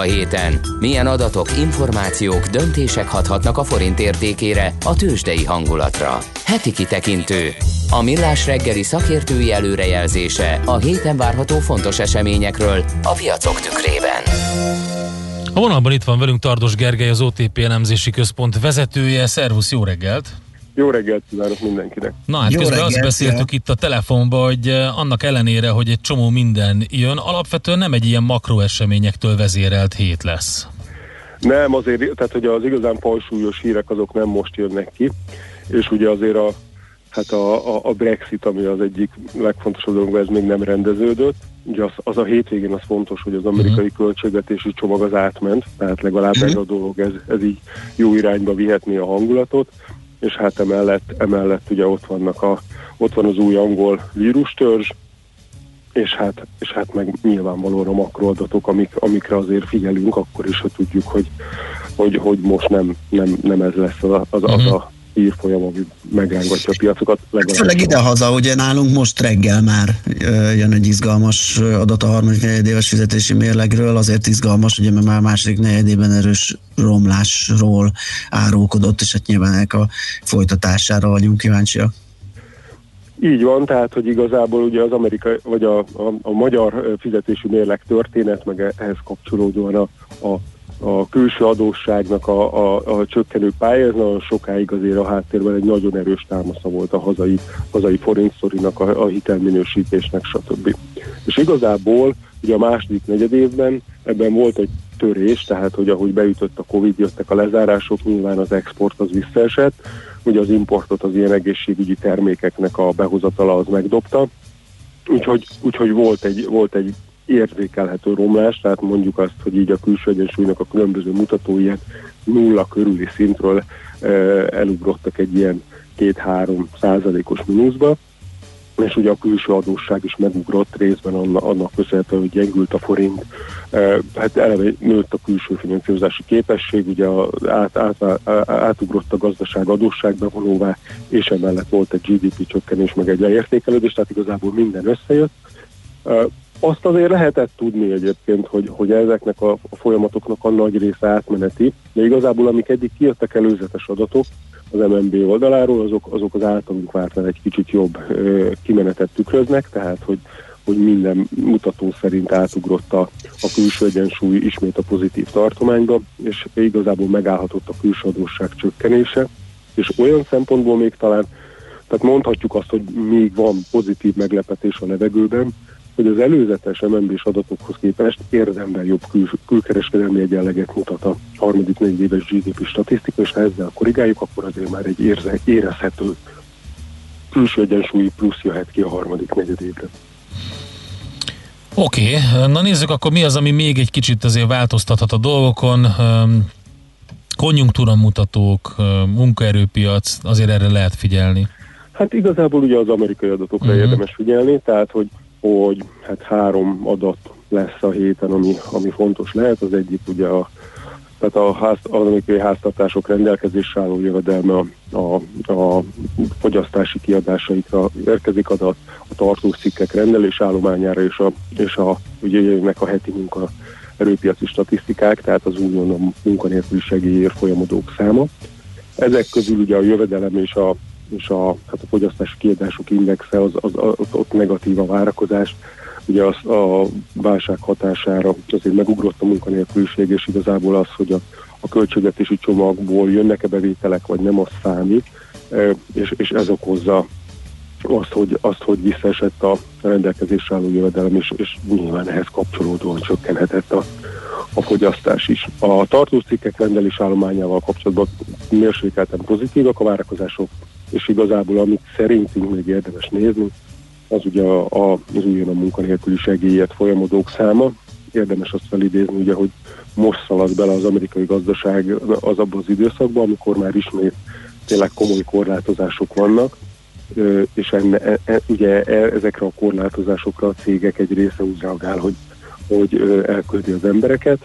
A héten? Milyen adatok, információk, döntések hathatnak a forint értékére, a tőzsdei hangulatra? Heti kitekintő. A millás reggeli szakértői előrejelzése a héten várható fontos eseményekről a piacok tükrében. A vonalban itt van velünk Tardos Gergely, az OTP elemzési központ vezetője. Szervusz, jó reggelt! Jó reggelt kívánok mindenkinek! Na hát Jó közben reggelt, azt beszéltük ja. itt a telefonban, hogy annak ellenére, hogy egy csomó minden jön, alapvetően nem egy ilyen makroeseményektől vezérelt hét lesz. Nem, azért, tehát hogy az igazán pajsúlyos hírek azok nem most jönnek ki, és ugye azért a, hát a, a, a Brexit, ami az egyik legfontosabb dolog, ez még nem rendeződött. Ugye az, az a hétvégén az fontos, hogy az amerikai uh-huh. költségvetési csomag az átment, tehát legalább uh-huh. ez a dolog, ez, ez így jó irányba vihetné a hangulatot, és hát emellett, emellett ugye ott vannak a, ott van az új angol vírustörzs, és hát, és hát meg nyilvánvalóan a makroadatok, amik, amikre azért figyelünk, akkor is, ha tudjuk, hogy, hogy, hogy most nem, nem, nem ez lesz az, az, az a hírfolyam, ami megrángatja a piacokat. Főleg idehaza, ugye nálunk most reggel már jön egy izgalmas adat a harmadik negyedéves fizetési mérlegről, azért izgalmas, ugye mert már a második negyedében erős romlásról árulkodott, és hát nyilván ennek a folytatására vagyunk kíváncsiak. Így van, tehát, hogy igazából ugye az amerikai, vagy a, a, a magyar fizetési mérleg történet, meg ehhez kapcsolódóan a, a, a külső adósságnak a, a, a csökkenő pálya, ez nagyon sokáig azért a háttérben egy nagyon erős támasza volt a hazai, hazai forintszorinak, a, a hitelminősítésnek, stb. És igazából ugye a második negyedévben ebben volt egy törés, tehát hogy ahogy beütött a Covid, jöttek a lezárások, nyilván az export az visszaesett, ugye az importot az ilyen egészségügyi termékeknek a behozatala az megdobta, úgyhogy, úgyhogy volt, egy, volt egy érzékelhető romlás, tehát mondjuk azt, hogy így a külső egyensúlynak a különböző mutatói nulla körüli szintről e, elugrottak egy ilyen 2-3 százalékos mínuszba, és ugye a külső adósság is megugrott részben annak, annak köszönhetően, hogy gyengült a forint, e, hát eleve nőtt a külső finanszírozási képesség, ugye át, át, át, átugrott a gazdaság adósságbevonóvá, és emellett volt egy GDP csökkenés, meg egy leértékelődés, tehát igazából minden összejött. Azt azért lehetett tudni egyébként, hogy, hogy ezeknek a, a folyamatoknak a nagy része átmeneti, de igazából amik eddig kijöttek előzetes adatok az MNB oldaláról, azok, azok az általunk vártnál egy kicsit jobb ö, kimenetet tükröznek, tehát hogy, hogy minden mutató szerint átugrott a, a külső egyensúly ismét a pozitív tartományba, és igazából megállhatott a külső adósság csökkenése, és olyan szempontból még talán, tehát mondhatjuk azt, hogy még van pozitív meglepetés a levegőben, hogy az előzetes MNB-s adatokhoz képest érdemben jobb kül- külkereskedelmi egyenleget mutat a harmadik negyedéves GDP statisztika, és ha ezzel korrigáljuk, akkor azért már egy érze, érezhető külső egyensúlyi plusz jöhet ki a harmadik negyedévre. Oké, okay. na nézzük akkor mi az, ami még egy kicsit azért változtathat a dolgokon. Konjunktúra mutatók, munkaerőpiac, azért erre lehet figyelni. Hát igazából ugye az amerikai adatokra uh-huh. érdemes figyelni, tehát hogy hogy hát három adat lesz a héten, ami, ami fontos lehet. Az egyik ugye a, tehát a ház, az amerikai háztartások rendelkezésre álló jövedelme a, a, a fogyasztási kiadásaikra érkezik adat, a tartócikkek rendelésállományára és a, és a ugye jönnek a heti munka erőpiaci statisztikák, tehát az újonnan munkanélküli segélyért folyamodók száma. Ezek közül ugye a jövedelem és a és a, hát a fogyasztási kiadások indexe, az, az, az, ott negatív a várakozás. Ugye az, a válság hatására azért megugrott a munkanélküliség, és igazából az, hogy a, a költségvetési csomagból jönnek-e bevételek, vagy nem, az számít, és, és ez okozza azt, hogy, azt, hogy visszaesett a rendelkezésre álló jövedelem, és, és nyilván ehhez kapcsolódóan csökkenhetett a, a fogyasztás is. A tartócikkek rendelés állományával kapcsolatban mérsékelten pozitívak a várakozások, és igazából amit szerintünk még érdemes nézni, az ugye a, a, az újonnan munkanélküli segélyet folyamodók száma. Érdemes azt felidézni, ugye, hogy most szalad bele az amerikai gazdaság az abban az időszakban, amikor már ismét tényleg komoly korlátozások vannak, és enne, e, e, ugye e, ezekre a korlátozásokra a cégek egy része úgy reagál, hogy, hogy elküldi az embereket,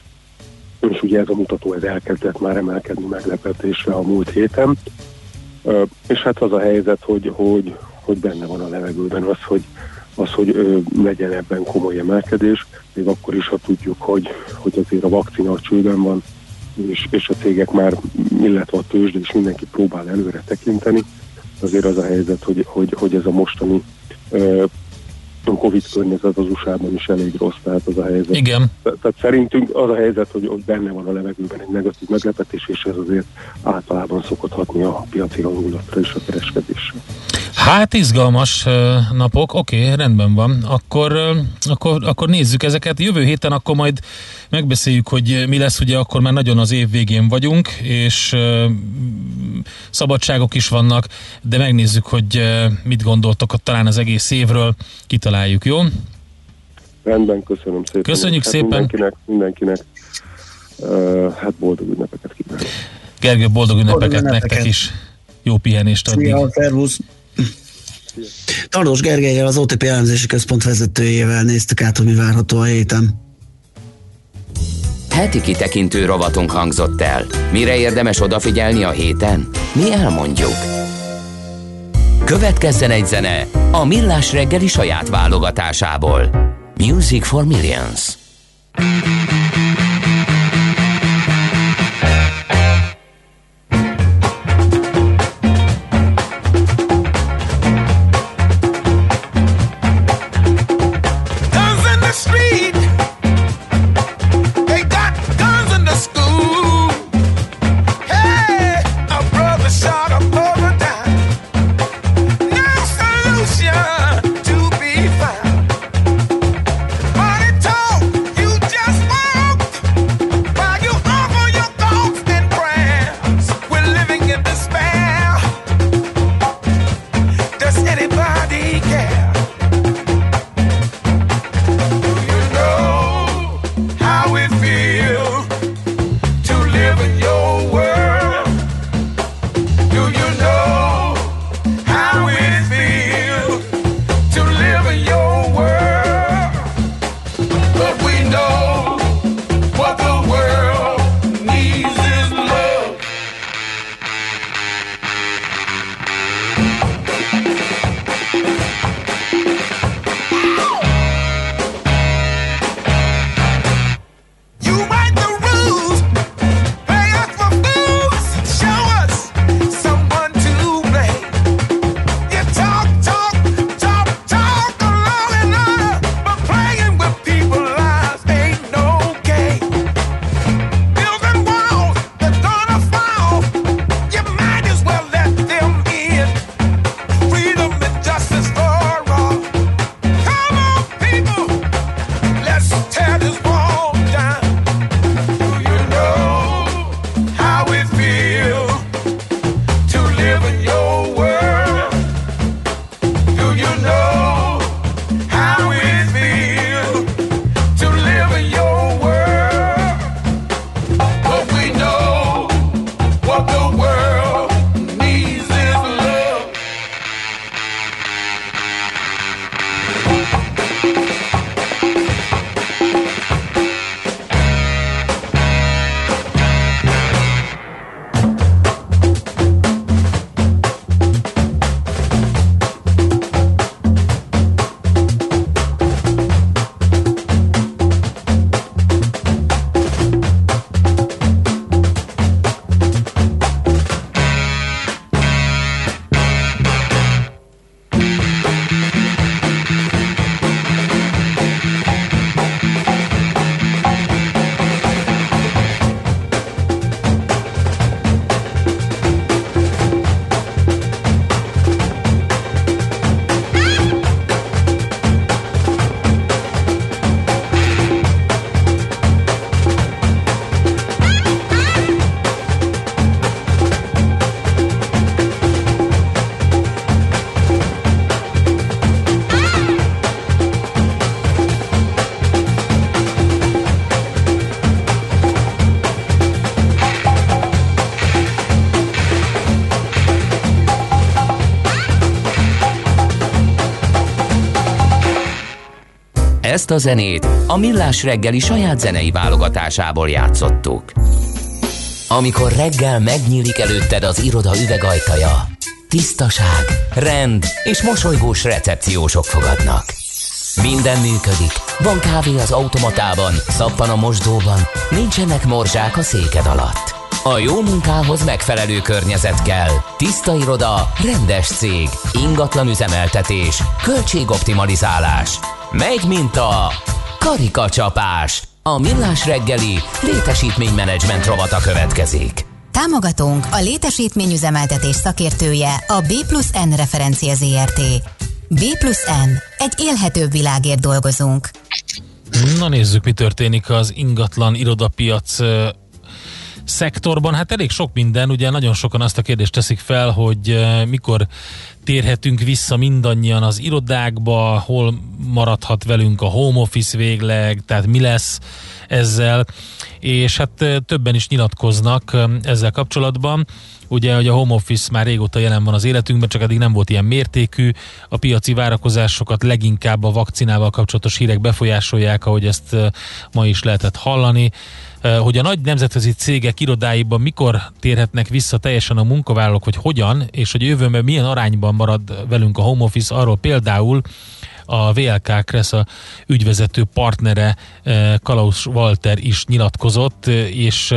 és ugye ez a mutató ez elkezdett már emelkedni meglepetésre a múlt héten, és hát az a helyzet, hogy, hogy, hogy benne van a levegőben az, hogy, az, hogy ö, legyen ebben komoly emelkedés, még akkor is, ha tudjuk, hogy, hogy azért a vakcina a csőben van, és, és a cégek már, illetve a tőzsde is mindenki próbál előre tekinteni, azért az a helyzet, hogy, hogy, hogy ez a mostani ö, a Covid környezet az USA-ban is elég rossz, tehát az a helyzet. Igen. Te- Tehát szerintünk az a helyzet, hogy, hogy benne van a levegőben egy negatív meglepetés, és ez azért általában szokott hatni a piaci hangulatra és a kereskedésre. Hát izgalmas napok, oké, rendben van. Akkor, akkor, akkor nézzük ezeket. Jövő héten akkor majd megbeszéljük, hogy mi lesz, ugye akkor már nagyon az év végén vagyunk, és szabadságok is vannak, de megnézzük, hogy mit gondoltok ott talán az egész évről, kitaláljuk, jó? Rendben, köszönöm szépen. Köszönjük hát szépen. Mindenkinek, mindenkinek uh, hát boldog ünnepeket kívánok. Gergő, boldog ünnepeket, ünnepeket. nektek is. Jó pihenést addig. Szia, szervusz! Tardos Gergelyel, az OTP elemzési központ vezetőjével néztük át, hogy mi várható a héten. Heti kitekintő rovatunk hangzott el. Mire érdemes odafigyelni a héten? Mi elmondjuk. Következzen egy zene a Millás reggeli saját válogatásából. Music for Millions. Ezt a zenét a Millás reggeli saját zenei válogatásából játszottuk. Amikor reggel megnyílik előtted az iroda üvegajtaja, tisztaság, rend és mosolygós recepciósok fogadnak. Minden működik. Van kávé az automatában, szappan a mosdóban, nincsenek morzsák a széked alatt. A jó munkához megfelelő környezet kell. Tiszta iroda, rendes cég, ingatlan üzemeltetés, költségoptimalizálás. Megy, mint a karikacsapás. A millás reggeli létesítménymenedzsment rovata következik. Támogatónk a létesítményüzemeltetés szakértője a B plusz N referencia ZRT. B plusz N. Egy élhetőbb világért dolgozunk. Na nézzük, mi történik az ingatlan irodapiac szektorban. Hát elég sok minden, ugye nagyon sokan azt a kérdést teszik fel, hogy mikor térhetünk vissza mindannyian az irodákba, hol maradhat velünk a home office végleg, tehát mi lesz ezzel, és hát többen is nyilatkoznak ezzel kapcsolatban. Ugye, hogy a home office már régóta jelen van az életünkben, csak eddig nem volt ilyen mértékű. A piaci várakozásokat leginkább a vakcinával kapcsolatos hírek befolyásolják, ahogy ezt ma is lehetett hallani. Hogy a nagy nemzetközi cégek irodáiban mikor térhetnek vissza teljesen a munkavállalók, hogy hogyan, és hogy jövőben milyen arányban marad velünk a home office, arról például a VLK Kresza ügyvezető partnere Klaus Walter is nyilatkozott, és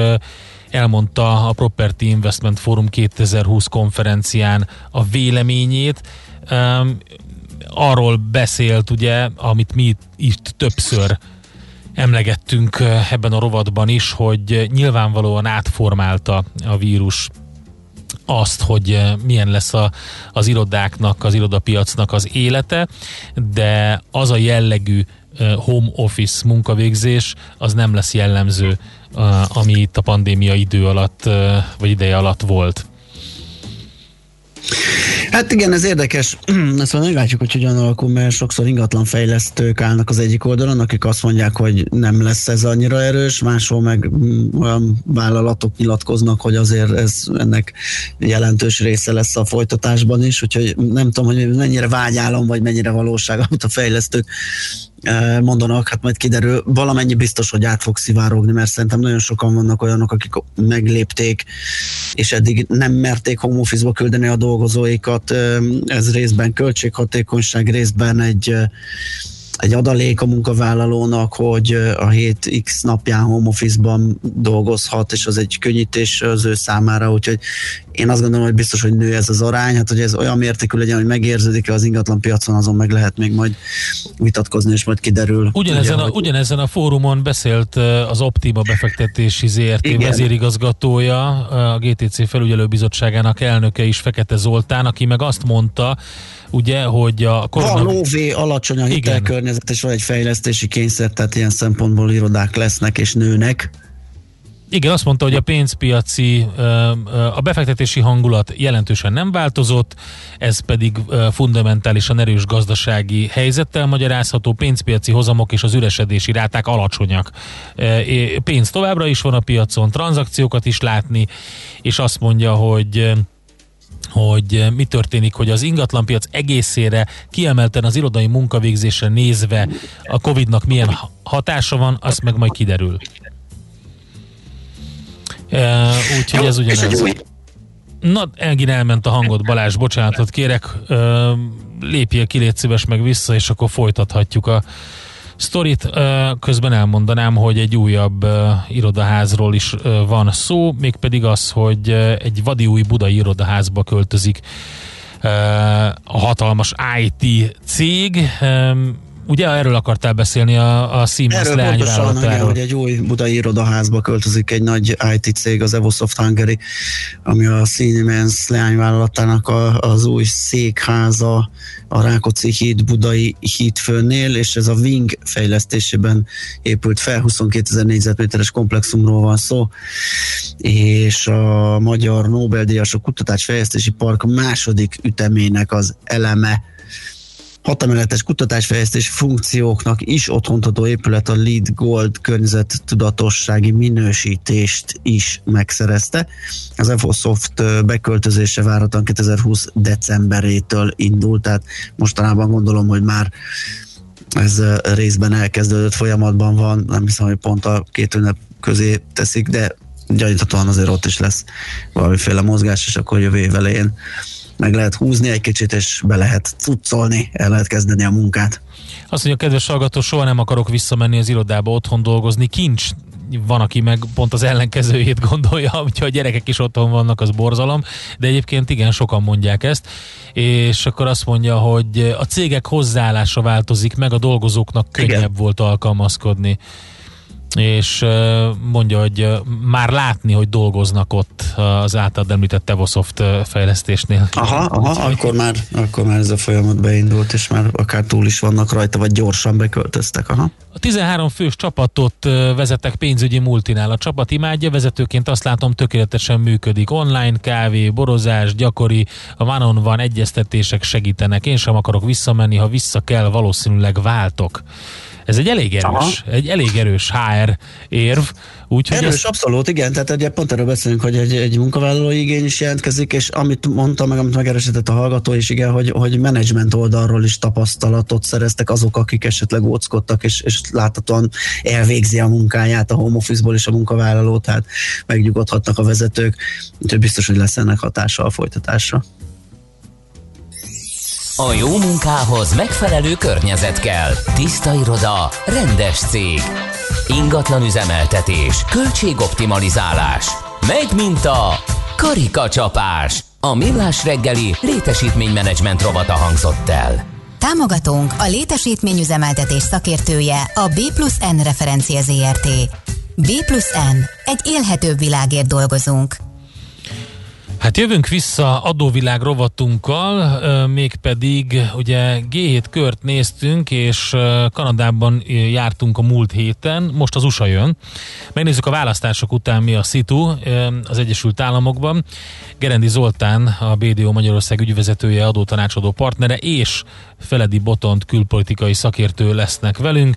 elmondta a Property Investment Forum 2020 konferencián a véleményét. Arról beszélt, ugye, amit mi itt többször emlegettünk ebben a rovatban is, hogy nyilvánvalóan átformálta a vírus azt, hogy milyen lesz a, az irodáknak, az irodapiacnak az élete, de az a jellegű home office munkavégzés, az nem lesz jellemző, ami itt a pandémia idő alatt, vagy ideje alatt volt. Hát igen, ez érdekes. Majd meglátjuk, hogy hogyan alakul, mert sokszor ingatlan fejlesztők állnak az egyik oldalon, akik azt mondják, hogy nem lesz ez annyira erős, máshol meg mm, olyan vállalatok nyilatkoznak, hogy azért ez ennek jelentős része lesz a folytatásban is, úgyhogy nem tudom, hogy mennyire vágyálom, vagy mennyire valóság, amit a fejlesztők mondanak, hát majd kiderül, valamennyi biztos, hogy át fog szivárogni, mert szerintem nagyon sokan vannak olyanok, akik meglépték, és eddig nem merték home office-ba küldeni a dolgozóikat, ez részben költséghatékonyság, részben egy egy adalék a munkavállalónak, hogy a 7x napján home office-ban dolgozhat, és az egy könnyítés az ő számára, úgyhogy én azt gondolom, hogy biztos, hogy nő ez az arány, hát hogy ez olyan mértékű legyen, hogy megérződik az ingatlan piacon, azon meg lehet még majd vitatkozni, és majd kiderül. Ugyanezen, ugye, a, hogy- ugyanezen a fórumon beszélt az Optima befektetési ZRT Igen. vezérigazgatója, a GTC felügyelőbizottságának elnöke is Fekete Zoltán, aki meg azt mondta, ugye, hogy a Van korona... lóvé, alacsony a hitelkörnyezet, és van egy fejlesztési kényszer, tehát ilyen szempontból irodák lesznek és nőnek. Igen, azt mondta, hogy a pénzpiaci, a befektetési hangulat jelentősen nem változott, ez pedig fundamentálisan erős gazdasági helyzettel magyarázható, pénzpiaci hozamok és az üresedési ráták alacsonyak. Pénz továbbra is van a piacon, tranzakciókat is látni, és azt mondja, hogy hogy mi történik, hogy az ingatlanpiac egészére, kiemelten az irodai munkavégzésre nézve a Covid-nak milyen hatása van, azt meg majd kiderül. Uh, úgyhogy ez ugyanez. Na, Elgin elment a hangot, Balázs, bocsánatot kérek, lépjél ki, légy szíves meg vissza, és akkor folytathatjuk a sztorit. Közben elmondanám, hogy egy újabb irodaházról is van szó, mégpedig az, hogy egy vadi új budai irodaházba költözik a hatalmas IT cég. Ugye erről akartál beszélni a, a Siemens Erről pontosan, igen, hogy egy új budai irodaházba költözik egy nagy IT cég, az Evosoft Hungary, ami a Siemens leányvállalatának a, az új székháza a Rákóczi híd budai hídfőnél, és ez a Wing fejlesztésében épült fel, 22 ezer négyzetméteres komplexumról van szó, és a Magyar Nobel-díjasok kutatásfejlesztési park második ütemének az eleme hatameletes kutatásfejlesztés funkcióknak is otthontató épület a Lead Gold környezet tudatossági minősítést is megszerezte. Az Evosoft ö, beköltözése várhatóan 2020 decemberétől indult, tehát mostanában gondolom, hogy már ez részben elkezdődött folyamatban van, nem hiszem, hogy pont a két ünnep közé teszik, de gyaníthatóan azért ott is lesz valamiféle mozgás, és akkor jövő év elején meg lehet húzni egy kicsit, és be lehet cuccolni, el lehet kezdeni a munkát. Azt mondja, kedves hallgató, soha nem akarok visszamenni az irodába otthon dolgozni. Kincs van, aki meg pont az ellenkezőjét gondolja, hogyha a gyerekek is otthon vannak, az borzalom, de egyébként igen, sokan mondják ezt, és akkor azt mondja, hogy a cégek hozzáállása változik meg, a dolgozóknak könnyebb igen. volt alkalmazkodni és mondja, hogy már látni, hogy dolgoznak ott az általad említett Tevosoft fejlesztésnél. Aha, aha akkor, már, akkor már ez a folyamat beindult, és már akár túl is vannak rajta, vagy gyorsan beköltöztek. Aha. A 13 fős csapatot vezetek pénzügyi multinál. A csapat imádja, vezetőként azt látom tökéletesen működik. Online kávé, borozás, gyakori, a van van egyeztetések segítenek. Én sem akarok visszamenni, ha vissza kell, valószínűleg váltok. Ez egy elég erős, Aha. egy elég erős HR érv. Úgyhogy erős, ez... abszolút, igen. Tehát ugye pont erről beszélünk, hogy egy, egy munkavállalói igény is jelentkezik, és amit mondta, meg amit megerősített a hallgató is, igen, hogy, hogy menedzsment oldalról is tapasztalatot szereztek azok, akik esetleg óckodtak, és, és láthatóan elvégzi a munkáját a home office-ból is a munkavállaló, tehát megnyugodhatnak a vezetők, úgyhogy biztos, hogy lesz ennek hatása a folytatásra. A jó munkához megfelelő környezet kell. Tiszta iroda, rendes cég. Ingatlan üzemeltetés, költségoptimalizálás. Megy mint a karikacsapás. A millás reggeli létesítménymenedzsment rovata hangzott el. Támogatónk a létesítményüzemeltetés szakértője a B plusz N referencia ZRT. B plusz N. Egy élhetőbb világért dolgozunk. Hát jövünk vissza adóvilág rovatunkkal, mégpedig ugye G7 kört néztünk, és Kanadában jártunk a múlt héten, most az USA jön. Megnézzük a választások után mi a szitu az Egyesült Államokban. Gerendi Zoltán, a BDO Magyarország ügyvezetője, adótanácsadó partnere, és Feledi Botont külpolitikai szakértő lesznek velünk.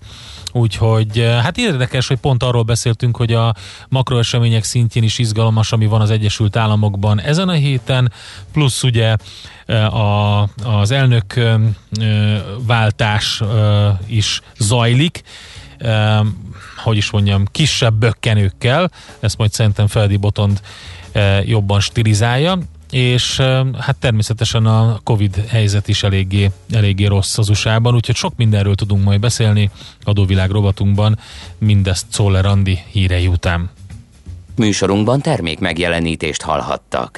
Úgyhogy hát érdekes, hogy pont arról beszéltünk, hogy a makroesemények szintjén is izgalmas, ami van az Egyesült Államokban ezen a héten, plusz ugye a, az elnök váltás is zajlik, hogy is mondjam, kisebb bökkenőkkel, ezt majd szerintem Feldi Botond jobban stilizálja, és hát természetesen a Covid helyzet is eléggé, eléggé rossz az USA-ban, úgyhogy sok mindenről tudunk majd beszélni adóvilág rovatunkban, mindezt Czoller Andi hírei után. Műsorunkban termék megjelenítést hallhattak.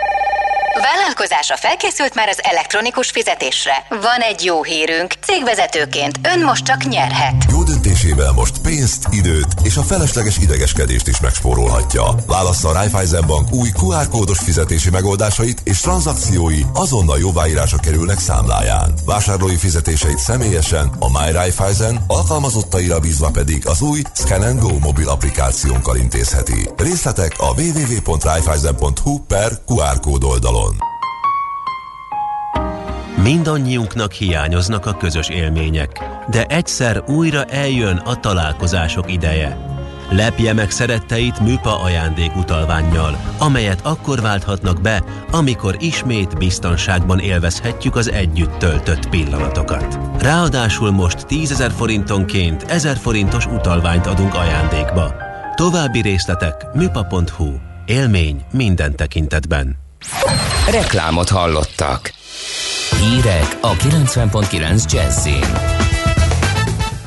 Vállalkozása felkészült már az elektronikus fizetésre. Van egy jó hírünk. Cégvezetőként ön most csak nyerhet. Döntésével most pénzt, időt és a felesleges idegeskedést is megspórolhatja. Válassza a Raiffeisen Bank új QR kódos fizetési megoldásait és tranzakciói azonnal jóváírása kerülnek számláján. Vásárlói fizetéseit személyesen a My Raiffeisen, alkalmazottaira bízva pedig az új Scan Go mobil applikációnkkal intézheti. Részletek a www.raiffeisen.hu per QR kód oldalon. Mindannyiunknak hiányoznak a közös élmények, de egyszer újra eljön a találkozások ideje. Lepje meg szeretteit műpa ajándékutalvánnyal, amelyet akkor válthatnak be, amikor ismét biztonságban élvezhetjük az együtt töltött pillanatokat. Ráadásul most 10 ezer forintonként 1000 forintos utalványt adunk ajándékba. További részletek műpa.hu. Élmény minden tekintetben. Reklámot hallottak. Hírek a 90.9 Jazzin.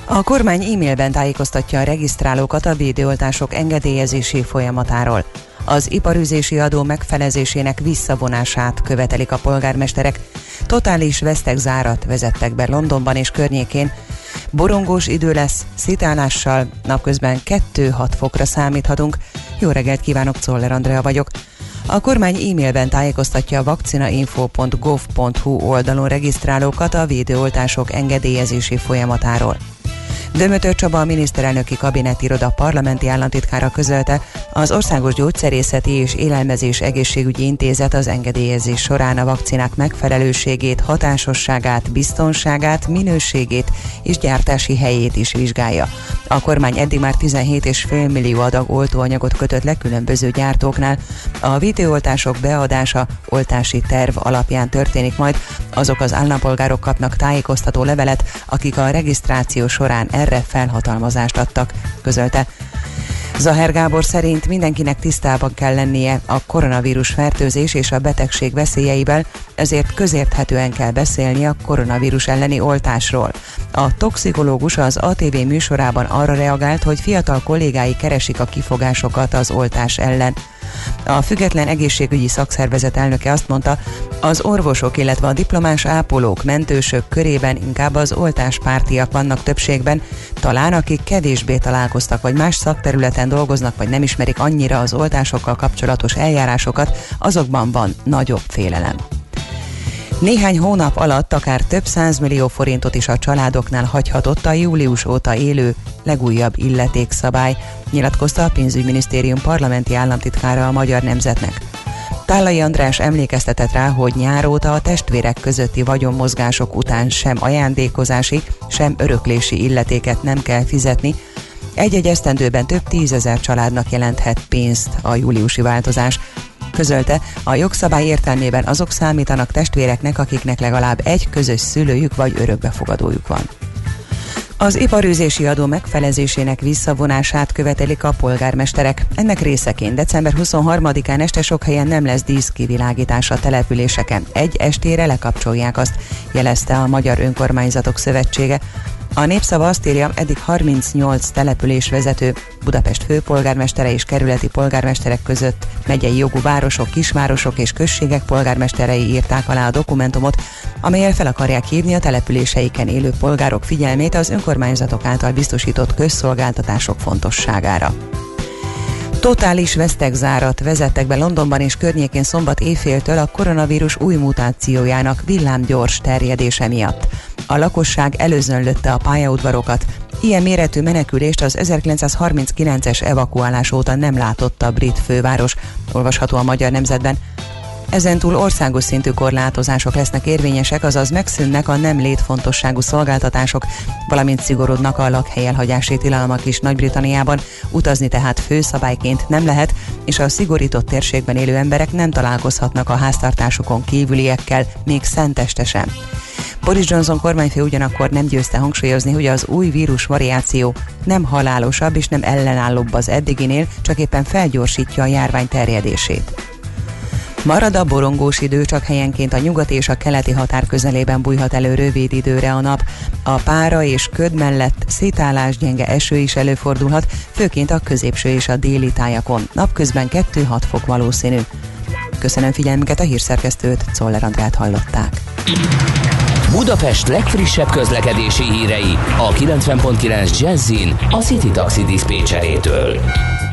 A kormány e-mailben tájékoztatja a regisztrálókat a védőoltások engedélyezési folyamatáról. Az iparüzési adó megfelezésének visszavonását követelik a polgármesterek. Totális vesztegzárat vezettek be Londonban és környékén. Borongós idő lesz, szitálással, napközben 2-6 fokra számíthatunk. Jó reggelt kívánok, Czoller Andrea vagyok. A kormány e-mailben tájékoztatja a vakcinainfo.gov.hu oldalon regisztrálókat a védőoltások engedélyezési folyamatáról. Dömötör Csaba a miniszterelnöki kabinetiroda parlamenti államtitkára közölte, az Országos Gyógyszerészeti és Élelmezés Egészségügyi Intézet az engedélyezés során a vakcinák megfelelőségét, hatásosságát, biztonságát, minőségét és gyártási helyét is vizsgálja. A kormány eddig már 17,5 millió adag oltóanyagot kötött le különböző gyártóknál. A videóoltások beadása oltási terv alapján történik majd. Azok az állampolgárok kapnak tájékoztató levelet, akik a regisztráció során erre felhatalmazást adtak, közölte. Zaher Gábor szerint mindenkinek tisztában kell lennie a koronavírus fertőzés és a betegség veszélyeivel, ezért közérthetően kell beszélni a koronavírus elleni oltásról. A toxikológus az ATV műsorában arra reagált, hogy fiatal kollégái keresik a kifogásokat az oltás ellen. A független egészségügyi szakszervezet elnöke azt mondta, az orvosok, illetve a diplomás ápolók, mentősök körében inkább az oltáspártiak vannak többségben, talán akik kevésbé találkoztak, vagy más szakterületen dolgoznak, vagy nem ismerik annyira az oltásokkal kapcsolatos eljárásokat, azokban van nagyobb félelem. Néhány hónap alatt akár több millió forintot is a családoknál hagyhatott a július óta élő legújabb illetékszabály, nyilatkozta a pénzügyminisztérium parlamenti államtitkára a Magyar Nemzetnek. Tálai András emlékeztetett rá, hogy nyár óta a testvérek közötti vagyonmozgások után sem ajándékozási, sem öröklési illetéket nem kell fizetni, egy-egy esztendőben több tízezer családnak jelenthet pénzt a júliusi változás. Közölte, a jogszabály értelmében azok számítanak testvéreknek, akiknek legalább egy közös szülőjük vagy örökbefogadójuk van. Az iparűzési adó megfelezésének visszavonását követelik a polgármesterek. Ennek részeként december 23-án este sok helyen nem lesz díszkivilágítás a településeken. Egy estére lekapcsolják azt, jelezte a Magyar Önkormányzatok Szövetsége. A népszava azt írja, eddig 38 település vezető, Budapest főpolgármestere és kerületi polgármesterek között megyei jogú városok, kisvárosok és községek polgármesterei írták alá a dokumentumot, amelyel fel akarják hívni a településeiken élő polgárok figyelmét az önkormányzatok által biztosított közszolgáltatások fontosságára. Totális vesztegzárat vezettek be Londonban és környékén szombat éjféltől a koronavírus új mutációjának villámgyors terjedése miatt. A lakosság előzönlötte a pályaudvarokat. Ilyen méretű menekülést az 1939-es evakuálás óta nem látott a brit főváros, olvasható a Magyar Nemzetben. Ezentúl országos szintű korlátozások lesznek érvényesek, azaz megszűnnek a nem létfontosságú szolgáltatások, valamint szigorodnak a lakhely elhagyási tilalmak is Nagy-Britanniában, utazni tehát főszabályként nem lehet, és a szigorított térségben élő emberek nem találkozhatnak a háztartásukon kívüliekkel, még szenteste sem. Boris Johnson kormányfő ugyanakkor nem győzte hangsúlyozni, hogy az új vírus variáció nem halálosabb és nem ellenállóbb az eddiginél, csak éppen felgyorsítja a járvány terjedését. Marad a borongós idő, csak helyenként a nyugati és a keleti határ közelében bújhat elő rövid időre a nap. A pára és köd mellett szétállás gyenge eső is előfordulhat, főként a középső és a déli tájakon. Napközben 2-6 fok valószínű. Köszönöm figyelmüket, a hírszerkesztőt, Czoller Andrát hallották. Budapest legfrissebb közlekedési hírei a 90.9 Jazzin a City Taxi Dispécsejétől.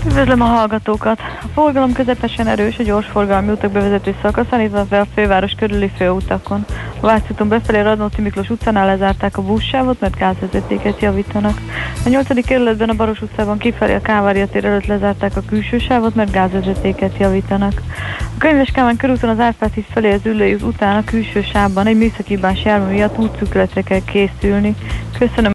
Üdvözlöm a hallgatókat! A forgalom közepesen erős a gyorsforgalmi utak bevezető szakaszán, illetve a főváros körüli főutakon. A Váci befelé Radnóti Miklós utcánál lezárták a buszsávot, mert gázvezetéket javítanak. A 8. kerületben a Baros utcában kifelé a Kávária tér előtt lezárták a külső sávot, mert gázvezetéket javítanak. A Könyves Kálmán körúton az Árpád híd felé az ülői után a külső sávban egy műszaki jármű miatt útszükletre kell készülni. Köszönöm